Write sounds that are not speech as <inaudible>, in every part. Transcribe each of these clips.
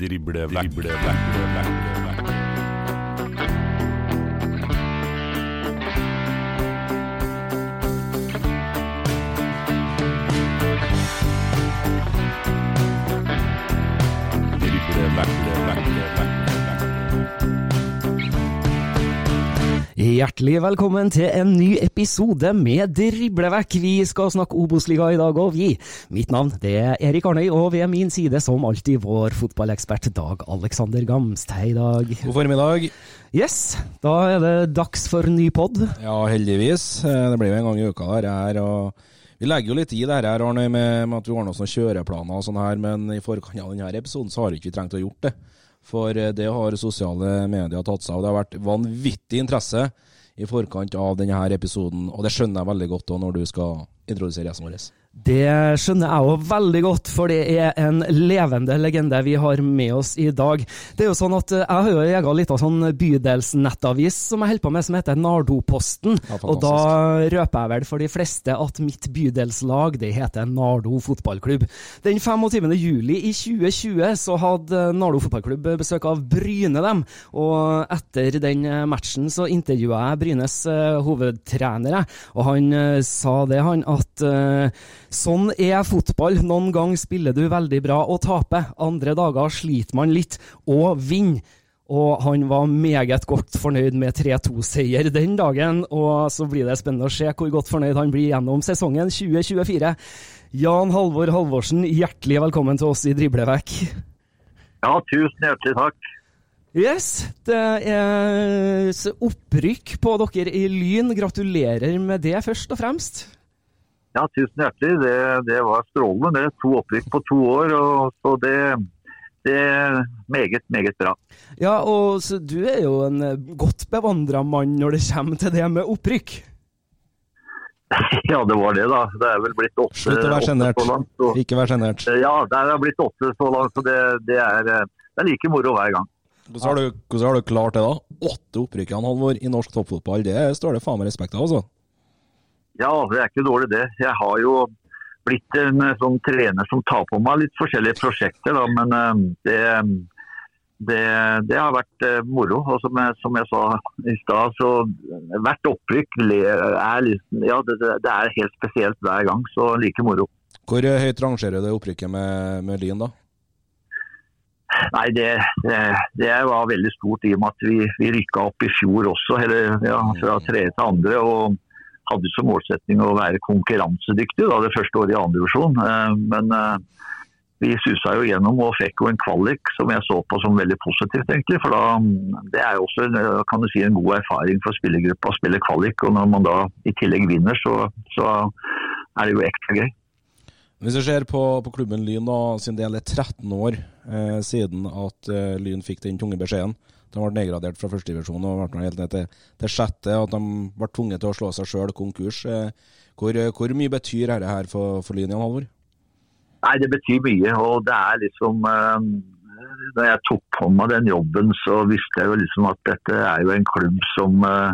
Drible vekk, drible vekk, vekk. Drible vekk, drible vekk, drible vekk. Hjertelig velkommen til en ny episode med Driblevekk. Vi skal snakke Obos-liga i dag, og vi. Mitt navn det er Erik Arnøy, og ved min side som alltid vår fotballekspert Dag Alexander Gamst. Hei, Dag. God formiddag. Yes, da er det dags for ny pod. Ja, heldigvis. Eh, Det blir jo en gang i uka der her. og Vi legger jo litt i det her, Arnøy, med, med at vi har noen kjøreplaner og sånn her, men i forkant av denne episoden så har vi ikke trengt å gjort det. For eh, det har sosiale medier tatt seg av. Det har vært vanvittig interesse i forkant av denne episoden, og det skjønner jeg veldig godt da når du skal introdusere gjesten vår. Det skjønner jeg òg veldig godt, for det er en levende legende vi har med oss i dag. Det er jo sånn at Jeg har jo egen liten sånn bydelsnettavis som jeg holder på med, som heter Nardoposten. Ja, og da røper jeg vel for de fleste at mitt bydelslag det heter Nardo fotballklubb. Den 25. juli i 2020 så hadde Nardo fotballklubb besøk av Bryne, dem. Og etter den matchen så intervjua jeg Brynes hovedtrenere, hovedtrener, og han eh, sa det, han, at eh, Sånn er fotball. Noen ganger spiller du veldig bra og taper. Andre dager sliter man litt og vinner. Og han var meget godt fornøyd med 3-2-seier den dagen. Og så blir det spennende å se hvor godt fornøyd han blir gjennom sesongen 2024. Jan Halvor Halvorsen, hjertelig velkommen til oss i Driblevekk. Ja, tusen hjertelig takk. Yes, det er opprykk på dere i Lyn. Gratulerer med det, først og fremst. Ja, tusen hjertelig. Det, det var strålende. Det to opprykk på to år, og så det, det er meget, meget bra. Ja, og så du er jo en eh, godt bevandra mann når det kommer til det med opprykk. <laughs> Ja, det var det, da. Det er vel blitt åtte, Slutt å være sjenert. Ikke vær sjenert. Ja, det er blitt åtte så langt, så det, det, er, eh, det er like moro hver gang. Hvordan har, du, hvordan har du klart det, da? Åtte opprykk Halvor, i norsk toppfotball. Det står det faen meg respekt av, altså. Ja, det er ikke dårlig det. Jeg har jo blitt en eh, sånn trener som tar på meg litt forskjellige prosjekter, da, men eh, det, det, det har vært eh, moro. Og som jeg, som jeg sa i stad, så hvert opprykk er, ja, det, det er helt spesielt hver gang, så like moro. Hvor høyt rangerer det opprykket med, med Lyn, da? Nei, det, det, det var veldig stort i og med at vi, vi rykka opp i fjor også, eller, ja, fra tredje til andre. og hadde som målsetning å være konkurransedyktig da, det første året i andre divisjon. Eh, Men eh, vi susa jo gjennom og fikk jo en kvalik som jeg så på som veldig positivt. egentlig, for da, Det er jo også eh, kan du si, en god erfaring for spillergruppa å spille kvalik. og Når man da i tillegg vinner, så, så er det jo ekstra gøy. Hvis du ser på, på klubben Lyn, da, siden det er 13 år eh, siden at eh, Lyn fikk den tunge beskjeden. De ble nedgradert fra førstedivisjon og ble helt ned til, til sjette. At de ble tvunget til å slå seg sjøl konkurs. Eh, Hvor, hvor mye betyr dette her for, for Lyn, Halvor? Nei, det betyr mye. Og det er liksom eh, Da jeg tok på meg den jobben, så visste jeg jo liksom at dette er jo en klubb som eh,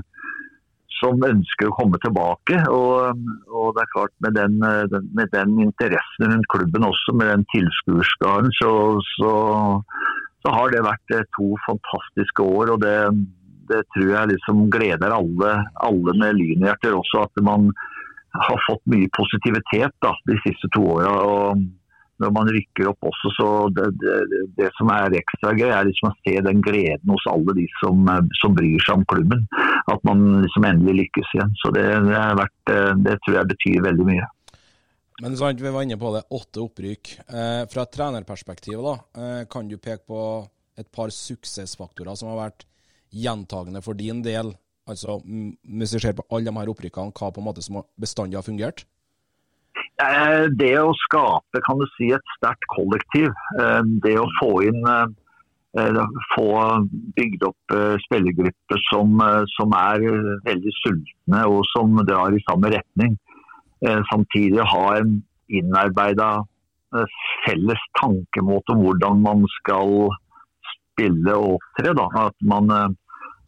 som ønsker å komme tilbake. Og, og det er klart med eh, den, med den interessen rundt klubben også, med den tilskuerskaren, så, så, så, har det vært eh, to fantastiske år. og det, det tror jeg liksom gleder alle, alle med lynhjerter også, at man har fått mye positivitet da, de siste to åra når man rykker opp også, så det, det, det som er ekstra gøy, er liksom å se den gleden hos alle de som, som bryr seg om klubben. At man liksom endelig lykkes igjen. Så det, det, vært, det tror jeg betyr veldig mye. Men sant, Vi var inne på det, åtte opprykk. Eh, fra et trenerperspektiv, da, eh, kan du peke på et par suksessfaktorer som har vært gjentagende for din del? Altså, Hvis vi ser på alle de her opprykkene, hva på en måte som bestandig har fungert? Eh, det å skape kan du si, et sterkt kollektiv, eh, det å få inn eh, få bygd opp spillergrupper som, som, er veldig sultne og som drar i samme retning. Samtidig ha en innarbeida felles tankemåte om hvordan man skal spille og opptre. At, man,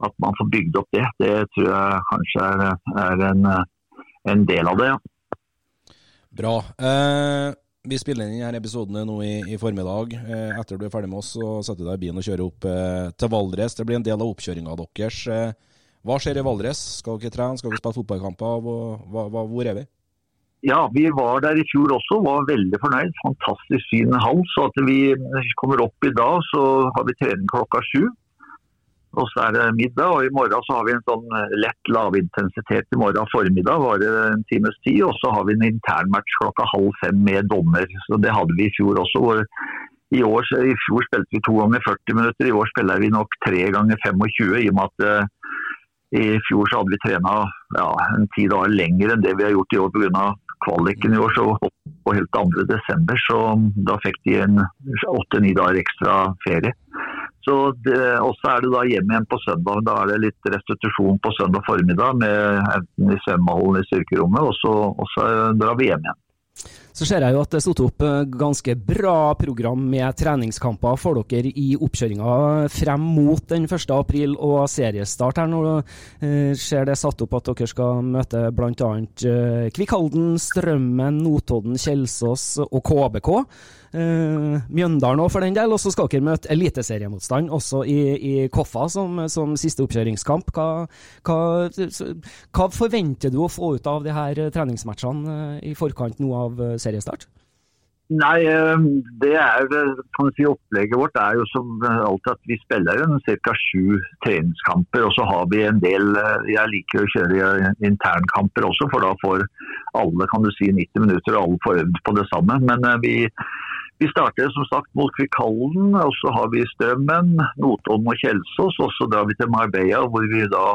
at man får bygd opp det, det tror jeg kanskje er, er en, en del av det. Ja. Bra. Eh, vi spiller inn denne episoden nå i, i formiddag. Eh, etter du er ferdig med oss, så setter du deg i bilen og kjører opp eh, til Valdres. Det blir en del av oppkjøringa deres. Eh, hva skjer i Valdres? Skal dere trene, skal dere spille fotballkamper? Hva, hvor er vi? Ja, Vi var der i fjor også, var veldig fornøyd. Fantastisk syn hall. Så at vi kommer opp i dag, så har vi trening klokka sju. Og så er det middag, og i morgen så har vi en sånn eh, lett lavintensitet i morgen formiddag, varer en times tid. Og så har vi en internmatch klokka halv fem med dommer. Så Det hadde vi i fjor også. i, år, I fjor spilte vi to ganger 40 minutter, i år spiller vi nok tre ganger 25. I og med at uh, i fjor så hadde vi trena ja, en ti dager lenger enn det vi har gjort i år pga. Kvaliken i år. Så på helt 2. desember, så da fikk de en åtte-ni dager ekstra ferie. Så også er det da hjem igjen på søndag. Da er det litt restitusjon på søndag formiddag med enten i svømmehallen i styrkerommet, og så drar vi hjem igjen. Så ser jeg jo at det er satt opp eh, ganske bra program med treningskamper for dere i oppkjøringa frem mot den 1. april og seriestart. her Nå eh, ser det satt opp at dere skal møte bl.a. Eh, Kvikkhalden, Strømmen, Notodden, Kjelsås og KBK. Uh, Mjøndalen òg, for den del. Og så skal dere møte eliteseriemotstand også i, i Koffa som, som, siste oppkjøringskamp. Hva, hva, hva, forventer du å få ut av de her treningsmatchene uh, i forkant nå av uh, seriestart? Nei, det er kan si, Opplegget vårt er jo som alltid at vi spiller ca. sju treningskamper. Og så har vi en del Jeg liker å kjøre internkamper også, for da får alle kan du si 90 minutter og alle får øvd på det samme. Men vi vi starter som sagt mot Kvikallen, og så har vi Strømmen, Notodden og Kjelsås. Og så drar vi til Marbella, hvor vi da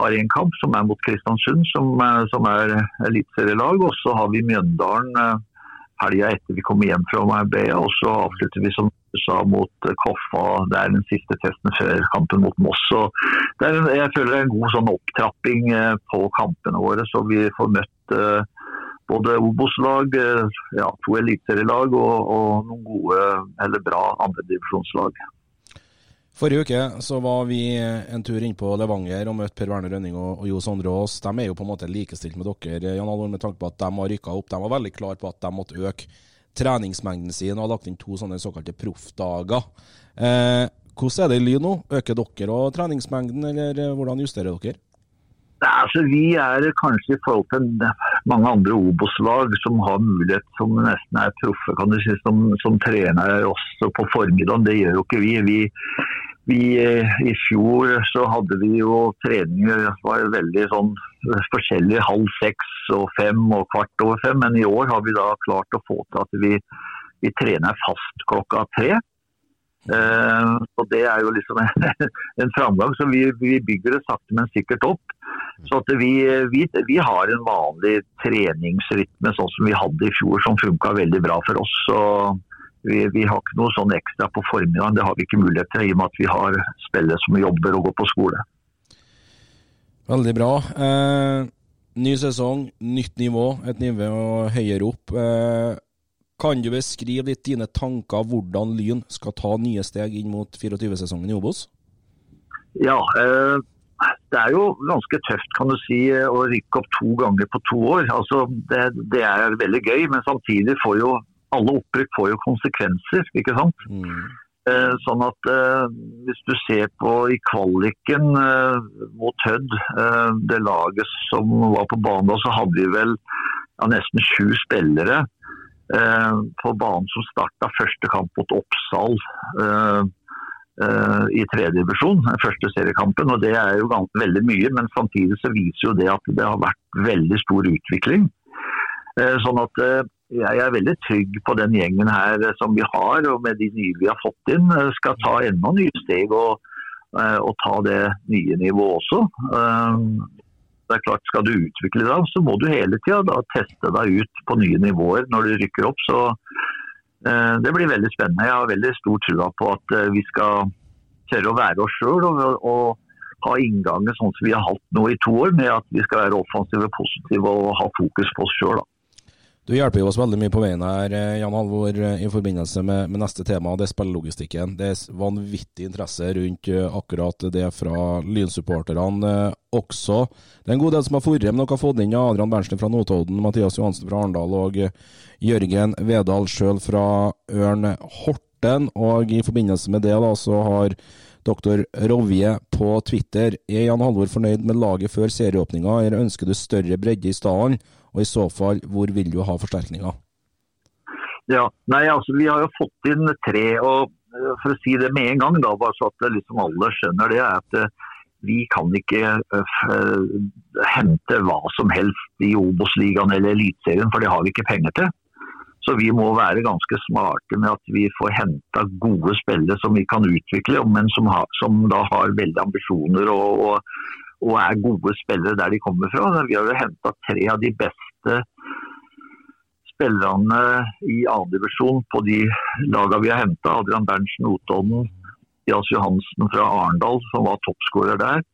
har en kamp som er mot Kristiansund, som, eh, som er eliteserielag. Og så har vi Mjøndalen eh, helga etter vi kommer hjem fra Marbella. Og så avslutter vi som du sa mot Koffa. Det er den siste testen før kampen mot Moss. Så det er, jeg føler det er en god sånn opptrapping eh, på kampene våre, så vi får møtt både Obos-lag, eh, ja, to eliteserielag og, og, noen gode eller bra andredivisjonslag. Forrige uke så var vi en tur inn på Levanger og møtte Per Werner Rønning og, og Jo Sondre Aas. De er jo på en måte likestilt med dere, Jan Alvor, med tanke på at de har rykka opp. De var veldig klar på at de måtte øke treningsmengden sin og har lagt inn to sånne såkalte proffdager. Eh, hvordan er det i Lyn nå? Øker dere og treningsmengden, eller hvordan justerer dere? Altså, vi er kanskje i forhold til mange andre Obos-lag som har mulighet, som nesten er proffe, kan du si, som, som trener også på formiddagen. Det gjør jo ikke vi. vi. vi. I fjor så hadde vi jo treninger var veldig sånn forskjellige, halv seks og fem og kvart over fem. Men i år har vi da klart å få til at vi, vi trener fast klokka tre. Uh, og Det er jo liksom en, <laughs> en framgang. så vi, vi, bygger det sakte, men sikkert opp. Så at vi, vi, vi, har en vanlig treningsrytme sånn som vi hadde i fjor, som funka veldig bra for oss. Så vi, har ikke noe sånn ekstra på formiddagen. Det har vi ikke mulighet til, i og med at vi har spillere som jobber og går på skole. Veldig bra. Eh, Ny sesong, nytt nivå, et nivå høyere opp. Eh, kan du beskrive litt dine tanker hvordan Lyn skal ta nye steg inn mot 24-sesongen i Obos? Ja, eh, det er jo ganske tøft kan du si å rykke opp to ganger på to år. Altså, det, det er veldig gøy, men samtidig får jo alle opprykk får jo konsekvenser. ikke sant? Mm. Eh, sånn at eh, Hvis du ser på i kvaliken eh, mot Hødd, eh, det laget som var på banen da, så hadde vi vel ja, nesten sju spillere eh, på banen som starta første kamp mot Oppsal. eh, eh, i tredje divisjon, første seriekampen. og Det er jo veldig mye, men samtidig så viser jo det at det har vært veldig stor utvikling. Eh, Sånn at eh, jeg er veldig trygg på den gjengen her eh, som vi har, og med de nye vi har fått inn, eh, skal ta enda nye steg og, eh, og ta det nye nivået også. Det er klart, Skal du utvikle deg, så må du hele tida teste deg ut på nye nivåer når du rykker opp. så Eh, Det blir veldig spennende. Jeg har veldig stor trua på at eh, vi skal tørre å være oss sjøl og, og ha inngangen sånn som vi har hatt nå i to år, med at vi skal være offensive, positive og ha fokus på oss sjøl. Du hjelper jo oss veldig mye på veien her, eh, Jan Halvor, eh, i forbindelse med, med neste tema, det er spillelogistikken. Det er vanvittig interesse rundt eh, akkurat det fra lynsupporterne også. Det er en god del som har forret, men dere har fått inn Adrian Berntsen fra Notodden, Mathias Johansen fra Arendal og Jørgen Vedal sjøl fra Ørn Horten. Og i forbindelse med det da, så har Dr. Rovje på Twitter Er Jan Halvor fornøyd med laget før serieåpninga, eller ønsker du større bredde i stallen? Og i så fall, hvor vil du ha forsterkninger? Ja, nei, altså Vi har jo fått inn tre. og eh, For å si det med en gang, da, bare så at liksom alle skjønner det, er at eh, vi kan ikke eh, hente hva som helst i Obos-ligaen eller Eliteserien, for det har vi ikke penger til. Så vi må være ganske smarte med at vi får henta gode spillere som vi kan utvikle, men som, har, som da har veldig ambisjoner og, og, og er gode spillere der de kommer fra. Vi har jo henta tre av de beste spillerne i andredivisjon på de lagene vi har henta. Adrian Berntsen Notodden, Jas Johansen fra Arendal, som var toppskårer der.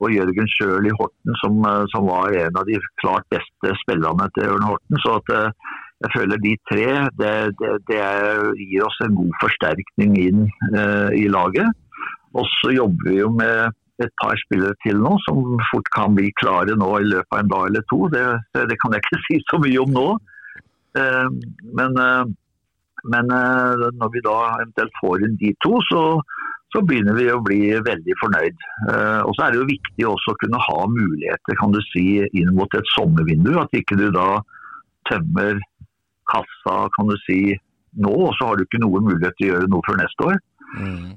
Og Jørgen Sjøl i Horten, som, eh, som var en av de klart beste spillerne til Ørn Horten. Så at, eh, jeg føler de tre det, det, det gir oss en god forsterkning inn eh, i laget. Og så jobber vi jo med et par spillere til nå, som fort kan bli klare nå i løpet av en dag eller to. Det, det kan jeg ikke <laughs> si så mye om nå. Eh, men eh, men eh, når vi da eventuelt får inn de to, så, så begynner vi å bli veldig fornøyd. Eh, Og så er det jo viktig også å kunne ha muligheter kan du si, inn mot et sommervindu. At ikke du da tømmer kassa kan du si, nå, og så har du ikke noen mulighet til å gjøre noe før neste år.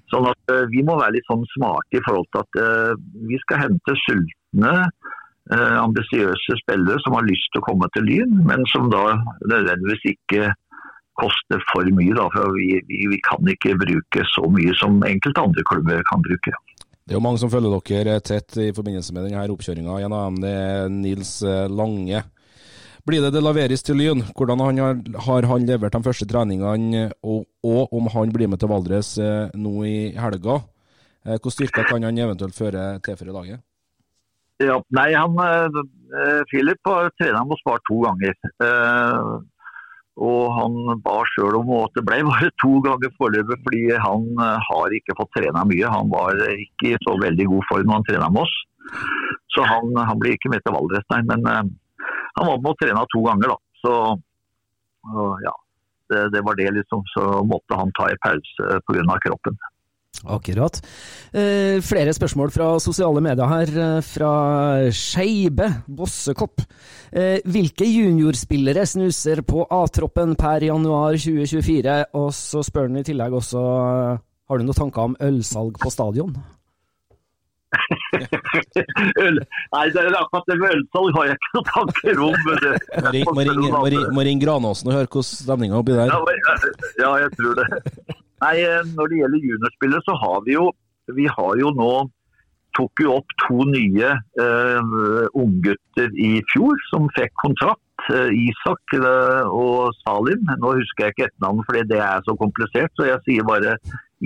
Sånn at eh, Vi må være litt sånn smarte i forhold til at uh, vi skal hente sultne, uh, ambisiøse spillere som har lyst til å komme til Lyn, men som da nødvendigvis ikke koster for mye. Da, for vi, vi, vi kan ikke bruke så mye som enkelte andre klubber kan bruke. Det er jo mange som følger dere tett i forbindelse med denne oppkjøringa. En av dem er Nils Lange. Blir det det Laveris til Lyn? Hvordan han har, har han levert de første treningene, og, og om han blir med til Valdres eh, nå i helga? Eh, Hvilke styrker kan han eventuelt føre til for i laget? Ja, nei, han, eh, Philip har trena med Spar to ganger. Og han ba sjøl om at det ble bare to ganger foreløpig, fordi han har ikke fått trena mye. Han var ikke i så veldig god form når han trena med oss. Så han, han blir ikke med til Valdres, nei. Men han var på og trena to ganger, da. Så ja, det, det var det, liksom. Så måtte han ta en pause pga. kroppen. Akkurat. Eh, flere spørsmål fra sosiale medier her, eh, fra Skeibe Bossekopp. Eh, hvilke juniorspillere snuser på A-troppen per januar 2024? Og så spør han i tillegg også eh, har du noen tanker om ølsalg på stadion? Øl. Nei, det er akkurat det med ølsalg har jeg ikke noen tanker om. Må ringe, ringe Granåsen og høre hvordan stemninga oppi der. Ja, ja, jeg tror det. Nei, eh, Når det gjelder juniorspillere, så har vi jo vi har jo nå tok jo opp to nye eh, unggutter i fjor som fikk kontrakt. Eh, Isak eh, og Salim. Nå husker jeg ikke etternavnet fordi det er så komplisert, så jeg sier bare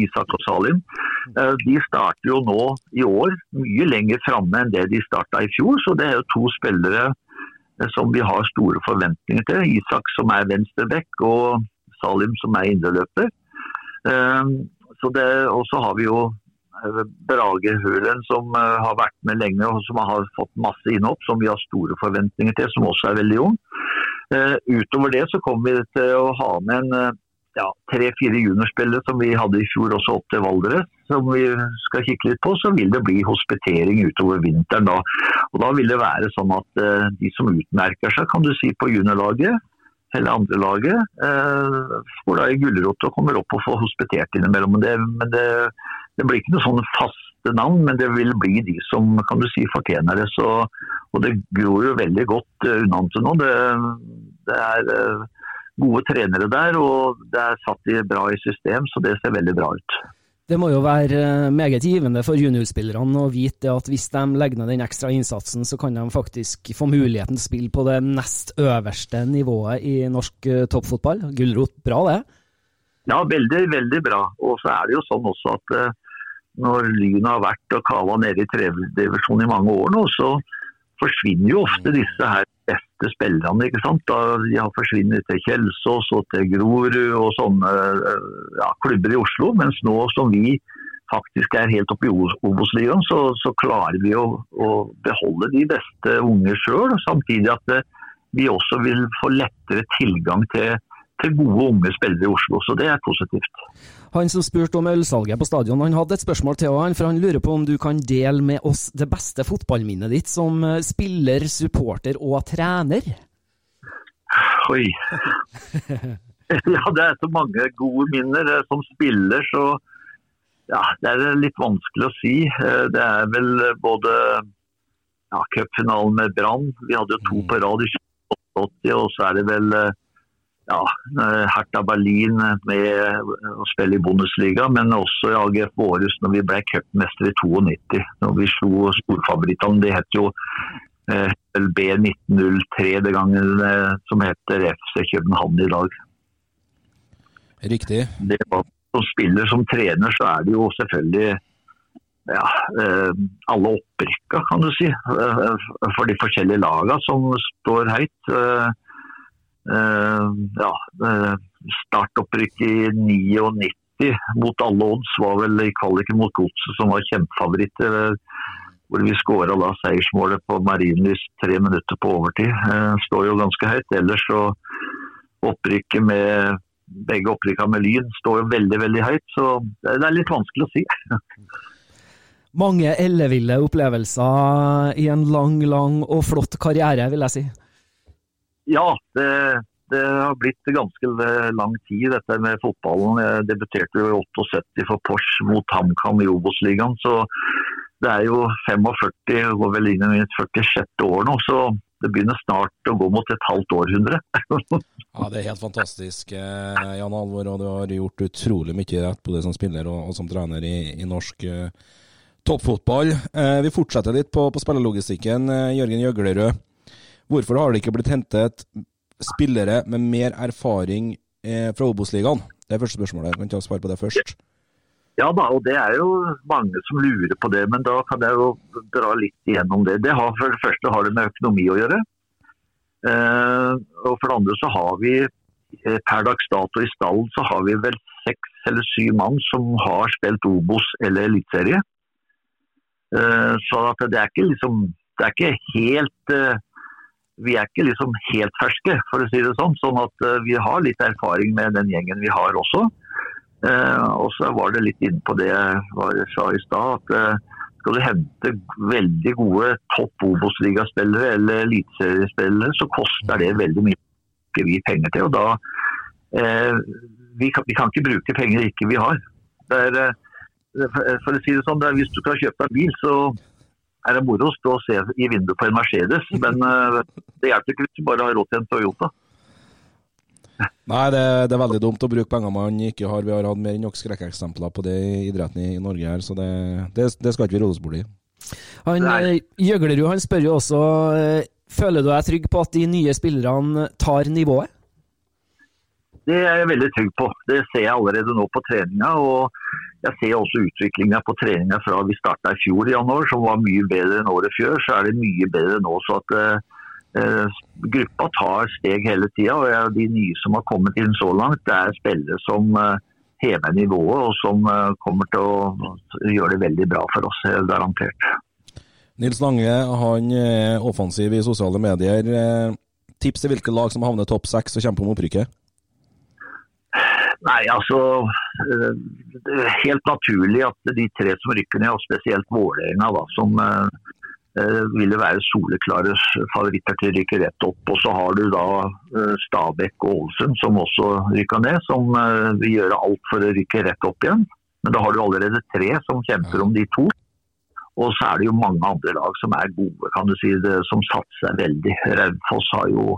Isak og Salim. Eh, de starter jo nå i år mye lenger framme enn det de starta i fjor, så det er jo to spillere eh, som vi har store forventninger til. Isak som er venstreback og Salim som er indreløper. Eh, og så har vi jo Brage Hølen som har vært med lenge og som har fått masse innhopp, som vi har store forventninger til, som også er veldig ung. Utover det så kommer vi til å ha med en ja, tre-fire juniorspillere som vi hadde i fjor også opp til Valdres, som vi skal kikke litt på, så vil det bli hospitering utover vinteren da. Og da vil det være sånn at eh, de som utmerker seg, kan du si, på juniorlaget, eller andre laget, eh, får da i gulrot og kommer opp og får hospitert innimellom. Det, men det, det blir ikke noe sånn faste navn, men det vil bli de som kan du si fortjener det. Så, og det gror jo veldig godt uh, unna til nå. Det, det er eh, gode trenere der, og det er satt i bra i system, så det ser veldig bra ut. Det må jo være eh, meget givende for juniorspillerne å vite at hvis de legger ned den ekstra innsatsen, så kan de faktisk få muligheten til å spille på det nest øverste nivået i norsk eh, toppfotball. Gulrot, bra det? Ja, veldig, veldig bra. Og så er det jo sånn også at eh, når Lyn har vært og kava nede i tredjedivisjon i mange år nå, så forsvinner jo ofte disse her beste spillerne. ikke sant? De har forsvunnet til Kjelsås og til Grorud og sånne eh, ja, klubber i Oslo. Mens nå som vi faktisk er helt oppe i Obos-ligaen, så, så klarer vi å, å beholde de beste unge sjøl. Samtidig at eh, vi også vil få lettere tilgang til, til gode unge spillere i Oslo. Så det er positivt. Han som spurte om ølsalget på stadion, han hadde et spørsmål til han, for han lurer på om du kan dele med oss det beste fotballminnet ditt som eh, spiller, supporter og trener? Oi. <laughs> ja, det er så mange gode minner. Eh, Som spiller så ja, det er litt vanskelig å si. Eh, Det er vel både ja, cupfinalen med Brann. Vi hadde jo to på rad i 1988, og så er det vel ja, eh, Hertha Berlin med å spille i Bundesliga, men også i AGF Vårhus når vi ble cupmestere i 92. Når vi slo storfavorittene. Det het jo eh, B1903 det gangen, eh, som heter FC København i dag. Riktig. Det var, som spiller som trener, så er det jo selvfølgelig ja, eh, alle opprykka, kan du si, eh, for de forskjellige lagene som står høyt. Eh, eh, ja, eh, startopprykk i 99 mot alle odds var vel i kvaliken mot Godset, som var kjempefavoritter. eh, Hvor vi skåra da seiersmålet på Marienlyst tre minutter på overtid. Eh, står jo ganske høyt. Ellers så opprykket med begge opprykka med Lyn står jo veldig veldig høyt, så det er litt vanskelig å si. Mange elleville opplevelser i en lang, lang og flott karriere, vil jeg si. Ja, det, det har blitt ganske lang tid dette med fotballen. Jeg debuterte jo i 78 for Porsch mot HamKam i Obos-ligaen, så det er jo 45, går vel inn i mitt 46. år nå, så det begynner snart å gå mot et halvt århundre. <laughs> Ja, Det er helt fantastisk, eh, Jan Alvor, og du har gjort utrolig mye rett både som spiller og, og som trener i, i norsk eh, toppfotball. Eh, vi fortsetter litt på, på spillerlogistikken. Eh, Jørgen Jøglerød, hvorfor har det ikke blitt hentet spillere med mer erfaring eh, fra Obos-ligaen? Det er første spørsmålet. Kan ikke svare på det først? Ja da, og det er jo mange som lurer på det, men da kan jeg jo dra litt igjennom det. Det har For det første har det med økonomi å gjøre. Eh, og for det andre så har vi eh, per dags dato i stallen så har vi vel seks eller syv mann som har spilt Obos eller Eliteserie. Eh, så det er ikke liksom Det er ikke helt eh, Vi er ikke liksom helt ferske, for å si det sånn. Sånn at eh, vi har litt erfaring med den gjengen vi har også. Eh, og så var det litt inne på det jeg sa i stad, at eh, skal du hente veldig gode topp Obos-ligaspillere eller eliteseriespillere, så koster det veldig mye vi penger til. og da eh, vi, kan, vi kan ikke bruke penger ikke vi har. Er, eh, for, å si det sånn, er, Hvis du skal kjøpe deg bil, så er det moro å stå og se i vinduet på en Mercedes, <laughs> men eh, det hjelper ikke hvis du bare har råd til en Toyota. <laughs> Nei, det, det er veldig dumt å bruke penger man ikke har. Vi har hatt mer enn nok skrekkeksempler på det i idretten i, i Norge her, så det, det, det skal ikke vi roe oss bort i. Han, eh, Jøglerud han spør jo også eh, Føler du deg trygg på at de nye spillerne tar nivået? Det er jeg veldig trygg på. Det ser jeg allerede nå på treninga. og Jeg ser også utviklinga på treninga fra vi starta i fjor i januar, som var mye bedre enn året før. Så er det mye bedre nå. så at eh, eh, gruppa tar steg hele tida. Og de nye som har kommet inn så langt, det er spillere som eh, hever nivået og som eh, kommer til å gjøre det veldig bra for oss, eh, garantert. Nils Lange han er offensiv i sosiale medier. Eh, Tips til hvilke lag som havner topp seks og kjemper om opprykket? Nei, altså eh, Det er helt naturlig at de tre som rykker ned, og spesielt Vålerenga, som eh, eh, ville være soleklare favoritter til å rykke rett opp. Og så har du da eh, Stabæk og Ålesund som også rykker ned, som eh, vil gjøre alt for å rykke rett opp igjen. Men da har du allerede tre som kjemper om de to. Og så er det jo mange andre lag som er gode, kan du si, det, som satser veldig. Raufoss har jo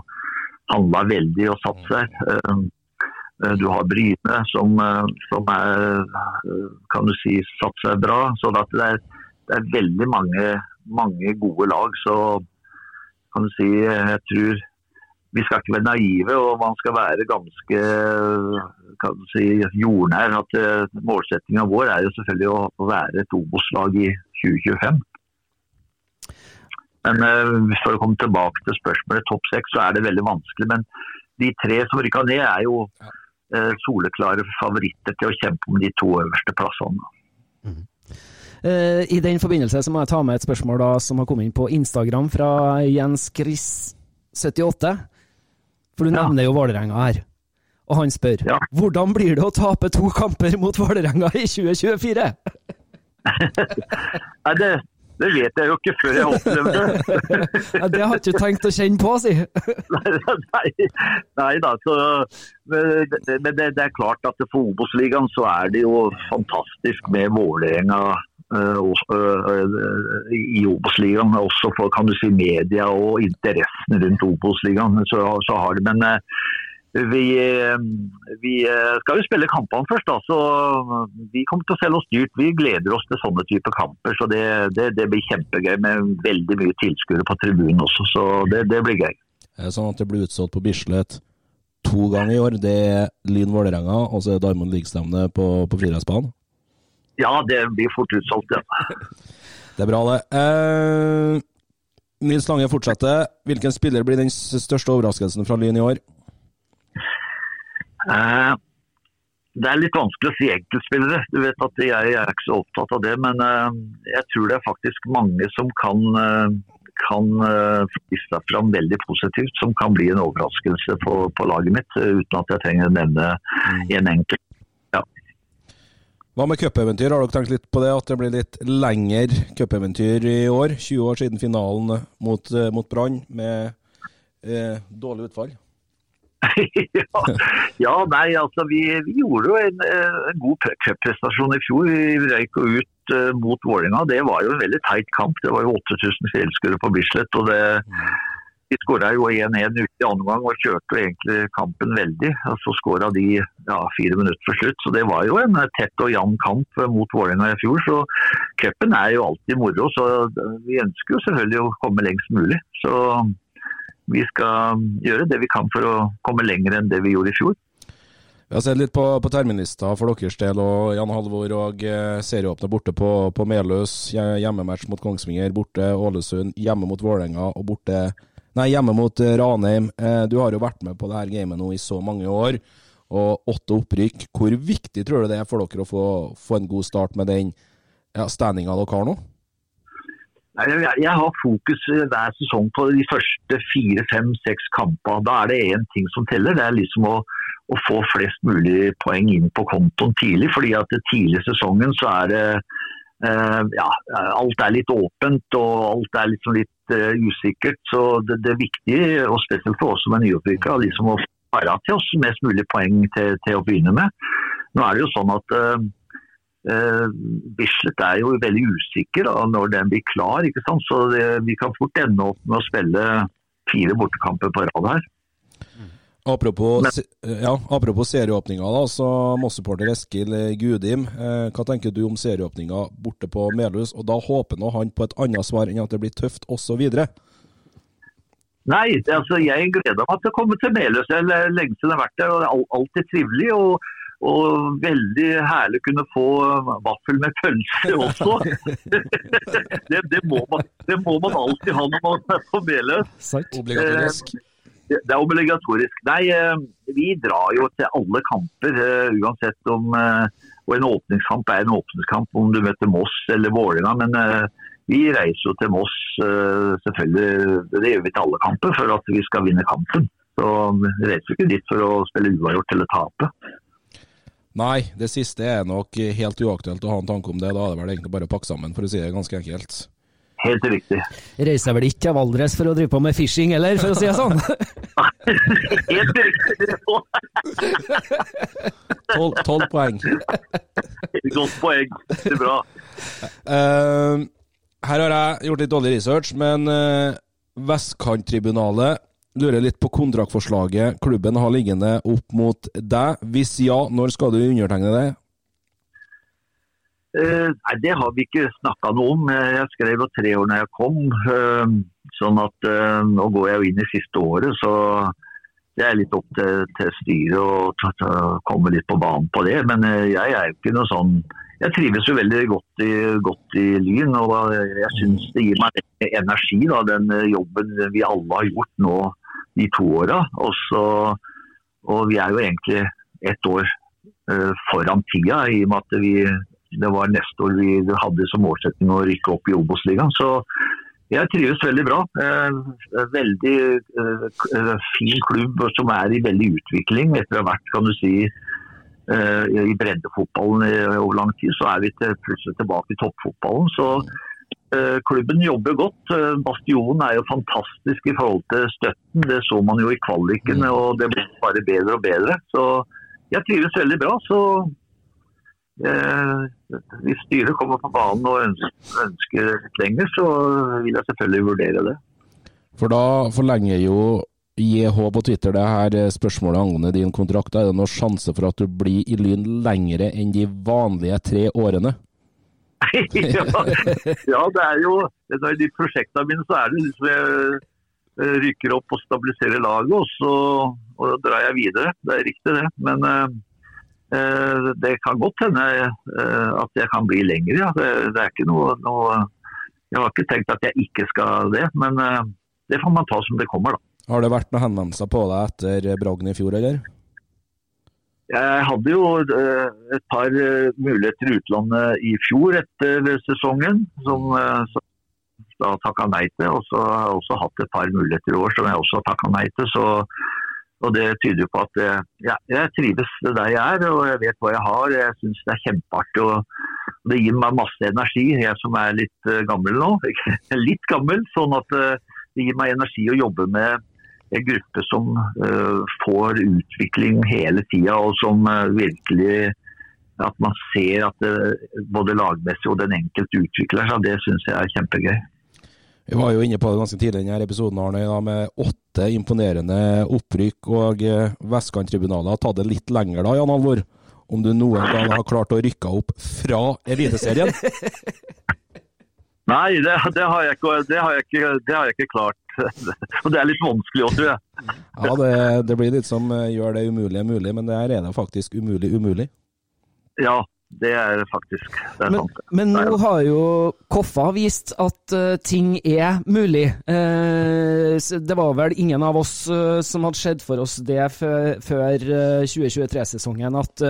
handla veldig og satser. seg. eh, Du har Bryne som, eh, som er, eh, kan du si, satt seg bra. Så det, er, det er veldig mange, mange gode lag. Så kan du si, jeg tror vi skal ikke være naive, og man skal være ganske kan du si, jordnær. at eh, Målsettinga vår er jo selvfølgelig å være et Obos-lag i 2025. Men for å komme tilbake til spørsmålet topp seks, så er det veldig vanskelig. Men de tre som rykka ned, er jo eh, soleklare favoritter til å kjempe om de to øverste plassene. Eh, I den forbindelse så må jeg ta med et spørsmål da, som har kommet inn på Instagram fra Jens Chris 78. For du Ja. nevner jo Vålerenga her. Og han spør Ja. hvordan blir det å tape to kamper mot Vålerenga i 2024? Nei, <laughs> det, det vet jeg jo ikke før jeg opplevde det. <laughs> Ja, det har ikke du tenkt å kjenne på, si. <laughs> nei, nei da, så Men det, det, det er klart at for Obos-ligaen så er det jo fantastisk med Vålerenga eh, og- eh, i Obos-ligaen. Også for kan du si, media og interessen rundt Obos-ligaen. Så, så har det, men eh, vi, eh, vi eh, skal jo spille kampene først, da, så vi kommer til å selge oss dyrt. Vi gleder oss til sånne typer kamper. så Det, det, det blir kjempegøy med veldig mye tilskuere på tribunen også. så Det, det blir gøy. Er sånn at det blir utsolgt på Bislett to ganger i år? Det er Lyn Vålerenga, og så er Darmond Ligstevne på, på friidrettsbanen? Ja, det blir fort utsolgt, ja. <laughs> Det er bra, det. Eh, Nils Lange fortsetter. Hvilken spiller blir den største overraskelsen fra Lyn i år? Eh, Det er litt vanskelig å si enkeltspillere. Du vet at Jeg er ikke så opptatt av det, men eh, jeg tror det er faktisk mange som kan, eh, kan eh, vise seg fram veldig positivt, som kan bli en overraskelse på, på laget mitt, uten at jeg trenger å nevne en enkelt. Hva med cupeventyr? Har dere tenkt litt på det? At det blir litt lengre cupeventyr i år? 20 år siden finalen mot, mot Brann, med eh, dårlig utfall? <laughs> ja, nei, altså vi, vi gjorde jo en, eh, en god cupprestasjon i fjor. Vi røyk ut uh, mot Vålerenga. Det var jo en veldig teit kamp. Det var jo 8000 fjellskuere på Bislett. og det Vi skåra jo 1-1 ute i andre omgang og kjørte egentlig kampen veldig. og Så skåra de ja, fire minutter for slutt. Så det var jo en eh, tett og jevn kamp mot Vålerenga i fjor. Så cupen er jo alltid moro. Så vi ønsker jo selvfølgelig å komme lengst mulig. Så vi skal gjøre det vi kan for å komme lenger enn det vi gjorde i fjor. Vi har sett litt på, på terminlista for deres del, og Jan Halvor og serieåpne borte på, på Meløs. Hjemmematch mot Kongsvinger, borte Ålesund, hjemme mot Vålerenga og borte Nei, hjemme mot eh, Ranheim. Eh, du har jo vært med på det her gamet nå i så mange år, og åtte opprykk. Hvor viktig tror du det er for dere å få, få en god start med den ja, standinga dere har nå? Jeg, har fokus eh, hver sesong på de første fire, fem, seks kampene. Da er det én ting som teller. Det er liksom å, å få flest mulig poeng inn på kontoen tidlig. fordi at tidlig i sesongen så er det eh, ja, alt er litt åpent og alt er liksom litt eh, usikkert. Så det, det er viktig, og spesielt for oss som er nyopprykka, liksom å spare til oss mest mulig poeng til, til å begynne med. Nå er det jo sånn at eh, Eh, Bislett er jo veldig usikker da, når den blir klar, ikke sant? så det, vi kan fort ende opp med å spille fire bortekamper på rad her. Apropos, Men- ja, apropos serieåpninga, da, så Moss-supporter Eskil Gudim. Eh, hva tenker du om serieåpninga borte på Melhus? Og da håper nå han på et annet svar enn at det blir tøft osv. Nei, altså jeg gleder meg til å komme til Melhus. Jeg er lenge siden jeg har vært der, og det er alltid trivelig. og Og veldig herlig å kunne få vaffel med pølse også. <laughs> det, det, må man, det, må man, alltid ha når man er på Meløs. Obligatorisk. Det er obligatorisk. Nei, vi drar jo til alle kamper, uansett om Og en åpningskamp er en åpningskamp om du møter Moss eller Vålerenga. Men vi reiser jo til Moss, selvfølgelig. Det gjør vi til alle kamper for at vi skal vinne kampen. Så vi reiser ikke dit for å spille uavgjort eller tape. Nei, det siste er nok helt uaktuelt å ha en tanke om det. Da er det vel egentlig bare å pakke sammen, for å si det ganske enkelt. Helt riktig. Reiser vel ikke til Valdres for å drive på med fishing heller, for å si det sånn? <laughs> helt riktig. <laughs> Tolv poeng. Godt poeng. Det er bra. Uh, her har jeg gjort litt dårlig research, men uh, Vestkanttribunalet lurer litt på kontraktforslaget klubben har liggende opp mot deg. Hvis ja, når skal du undertegne det? Uh, nei, Det har vi ikke snakka noe om. Jeg skrev jo tre år når jeg kom. Uh, sånn at uh, Nå går jeg jo inn i siste året, så det er litt opp til, til styret å komme litt på banen på det. Men jeg er jo ikke noe sånn Jeg trives jo veldig godt i, godt i Lyn. Og jeg syns det gir meg energi, da, den jobben vi alle har gjort nå de to åra. Og vi er jo egentlig ett år uh, foran tida, i og med at vi, det var neste år vi hadde som målsetting å rykke opp i Obos-ligaen. Så jeg trives veldig bra. Uh, veldig uh, fin klubb som er i veldig utvikling etter å ha vært kan du si, i breddefotballen over lang tid. Så er vi plutselig tilbake i toppfotballen. Så klubben jobber godt. Eh, Bastionen er jo fantastisk i forhold til støtten. Det så man jo i kvalikene, mm. og det blir bare bedre og bedre. Så jeg trives veldig bra. Så eh, hvis styret kommer på banen og ønsker, ønsker lenger, så vil jeg selvfølgelig vurdere det. For da forlenger jo JH på Twitter det her spørsmålet angående din kontrakt. Er det noen sjanse for at du blir i Lyn lengre enn de vanlige tre årene? <laughs> ja, ja, det er jo I de prosjektene mine så er det liksom jeg rykker opp og stabiliserer laget, og så og drar jeg videre. Det er riktig, det. Men eh, det kan godt hende eh, at jeg kan bli lenger, ja. Det, det, er ikke noe, noe, Jeg har ikke tenkt at jeg ikke skal det, men eh, det får man ta som det kommer, da. Har det vært noen henvendelser på deg etter bragden i fjor, eller? Jeg hadde jo eh, et par eh, muligheter i utlandet i fjor etter sesongen, som, eh, da takka nei til. Og så har jeg også hatt et par muligheter i år som jeg også har takka nei til. Så, og Det tyder jo på at ja, jeg trives der jeg er og jeg vet hva jeg har. Jeg syns det er kjempeartig. og Det gir meg masse energi, jeg som er litt gammel nå. <laughs> litt gammel, sånn at det gir meg energi å jobbe med en gruppe som uh, får utvikling hele tida, og som uh, virkelig at man ser at det, både lagmessig og den enkelte utvikler seg. Det syns jeg er kjempegøy. Vi var jo inne på det ganske tidlig i denne episoden Arne, med åtte imponerende opprykk. og Vestkanttribunalet har tatt det litt lenger da, Jan Alvor? Om du noen gang har klart å rykke opp fra Eliteserien? <laughs> Nei, det, det, har ikke, det, har ikke, det, har jeg ikke, klart. <laughs> Og det er litt vanskelig òg, tror jeg. Ja, det, det, blir litt som eh, gjør det umulige mulig, men det er faktisk umulig umulig. Ja, det er faktisk det er men, sant. Men nå har jo Koffa vist at uh, ting er mulig. Uh, det var vel ingen av oss uh, som hadde sett for oss det før 2023-sesongen, at,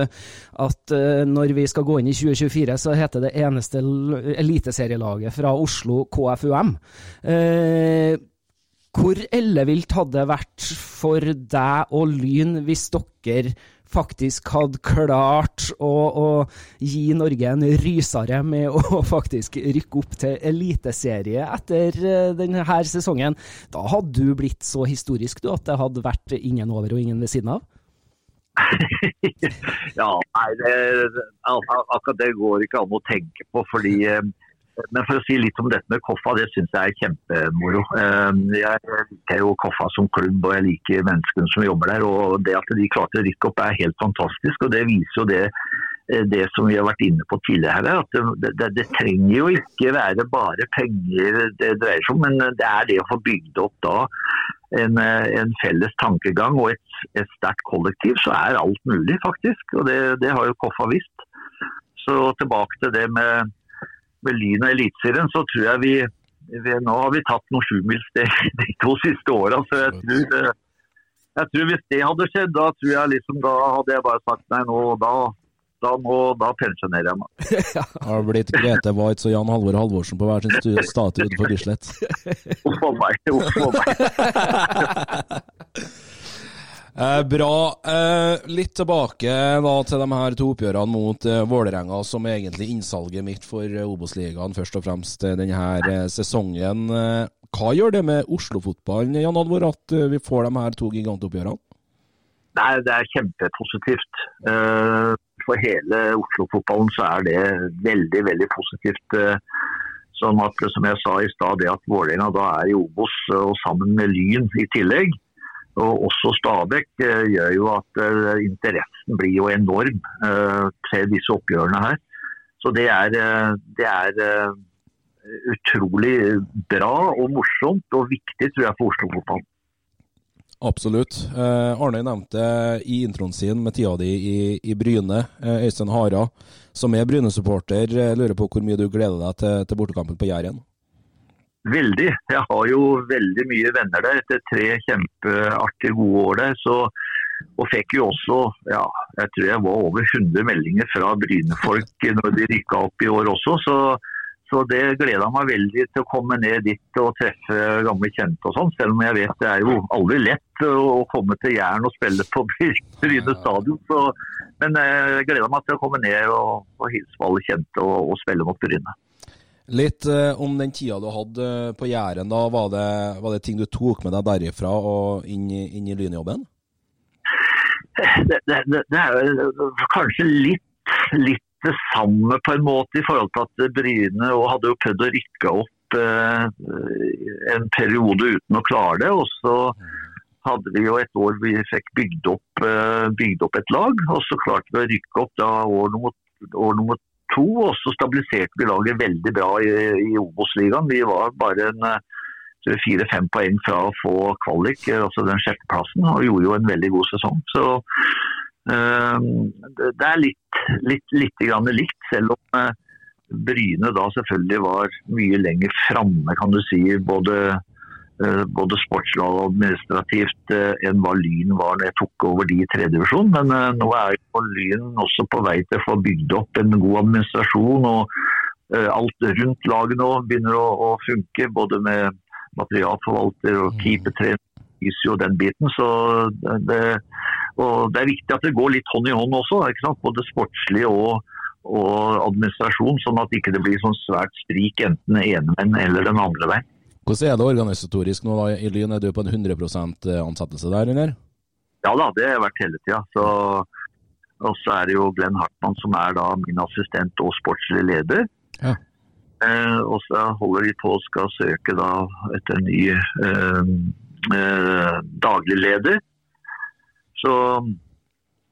at når vi skal gå inn i 2024, så heter det eneste eliteserielaget fra Oslo KFUM. hvor ellevilt hadde det vært for deg og Lyn hvis dere faktisk hadde klart å, å, gi Norge en rysere med å <laughs> faktisk rykke opp til eliteserie etter eh, denne sesongen. Da hadde du blitt så historisk du, at det hadde vært ingen over og ingen ved siden av? <laughs> ja, nei, det, akkurat det går ikke an å tenke på. fordi eh, men for å si litt om dette med Koffa, det syns jeg er kjempemoro. Ehm, jeg liker jo Koffa som klubb, og jeg liker menneskene som jobber der. og Det at de klarte å rykke opp er helt fantastisk. og Det viser jo det, eh, det som vi har vært inne på tidligere her. at det, det, det, trenger jo ikke være bare penger det dreier seg om, men det er det å få bygd opp da en, eh, en felles tankegang og et, et sterkt kollektiv, så er alt mulig, faktisk. Og det, det har jo Koffa visst. Så tilbake til det med, med Lyn og Eliteserien, så tror jeg vi, vi Nå har vi tatt noen sjumilssteg <laughs> de to siste åra, så jeg tror, eh, jeg tror hvis det hadde skjedd, da tror jeg liksom, da hadde jeg bare sagt nei, nå, da, da, må, da pensjonerer jeg meg. <laughs> Har blitt Grete Waitz og Jan Halvor Halvorsen på hver sin statue utenfor Bislett. Uff a meg. Uff a meg. <laughs> Eh, bra. Eh, litt tilbake da til de her to oppgjørene mot eh, Vålerenga, som er egentlig innsalget mitt for eh, Obos-ligaen først og fremst eh, denne her eh, sesongen. Eh, hva gjør det med Oslo-fotballen, Jan Alvor, at vi får de her to gigantoppgjørene? Nei, det er kjempepositivt. For hele Oslo-fotballen så er det veldig, veldig positivt. Sånn at, som jeg sa i stad, det at Vålerenga da er i Obos og sammen med Lyn i tillegg, og også Stabæk, eh, gjør jo at eh, interessen blir jo enorm eh, til disse oppgjørene her. Så det er, det er utrolig bra og morsomt og viktig, tror jeg, for Oslo-fotballen. Absolutt. Eh, Arne nevnte i introen sin med tida di i, i Bryne, eh, Øystein Hara, som er Bryne-supporter, lurer på hvor mye du gleder deg til, til bortekampen på Jæren? Veldig. Jeg har jo veldig mye venner der etter tre kjempeartige gode år der. Så, og fikk jo også, ja, jeg tror jeg var over 100 meldinger fra Bryne-folk når de rykka opp i år også. Så, så det gleda meg veldig til å komme ned dit og treffe gamle kjente og sånn. Selv om jeg vet det er jo aldri lett å, komme til Jæren og spille på Bryne stadion. Så, men eh, jeg gleder meg til å komme ned og, og hilse på alle kjente og, og spille mot Bryne. Litt eh, om den tida du hadde eh, på Jæren. da, var det, var det ting du tok med deg derifra og inn, inn i lynjobben? det, det, det, er kanskje litt, litt det samme på en måte i forhold til at Bryne hadde jo prøvd å rykke opp eh, en periode uten å klare det. Og så hadde vi jo et år vi fikk bygd opp, eh, bygd opp et lag, og så klarte vi å rykke opp da år nummer, år nummer to. Og så stabiliserte vi laget veldig bra i, i Obos-ligaen. Vi var bare en eh, fire-fem poeng fra å få kvalik, eh, altså den sjetteplassen, og gjorde jo en veldig god sesong. Så øh, det er litt, litt, litt likt, selv om Bryne da selvfølgelig var mye lenger framme, kan du si. Både, både sportslig og administrativt eh, enn hva Lyn var når jeg tok over de i tredje divisjon. Men eh, nå er jo Lyn også på vei til å få bygd opp en god administrasjon. og eh, Alt rundt laget nå begynner å, å funke, både med materialforvalter og keepertrener og den biten. Så det, og det er viktig at det går litt hånd i hånd også, ikke både sportslig og, og administrasjon, sånn at ikke det blir sånn svært strik enten den ene veien eller den andre veien. Hvordan er det organisatorisk nå da i Lyn? Er du på en 100 ansettelse der, eller? Ja da, det har jeg vært hele tida. Så, og så er det jo Glenn Hartmann som er da min assistent og sportslig leder. Ja. Eh, og så holder de på og skal søke da etter ny eh, eh, daglig leder. Så,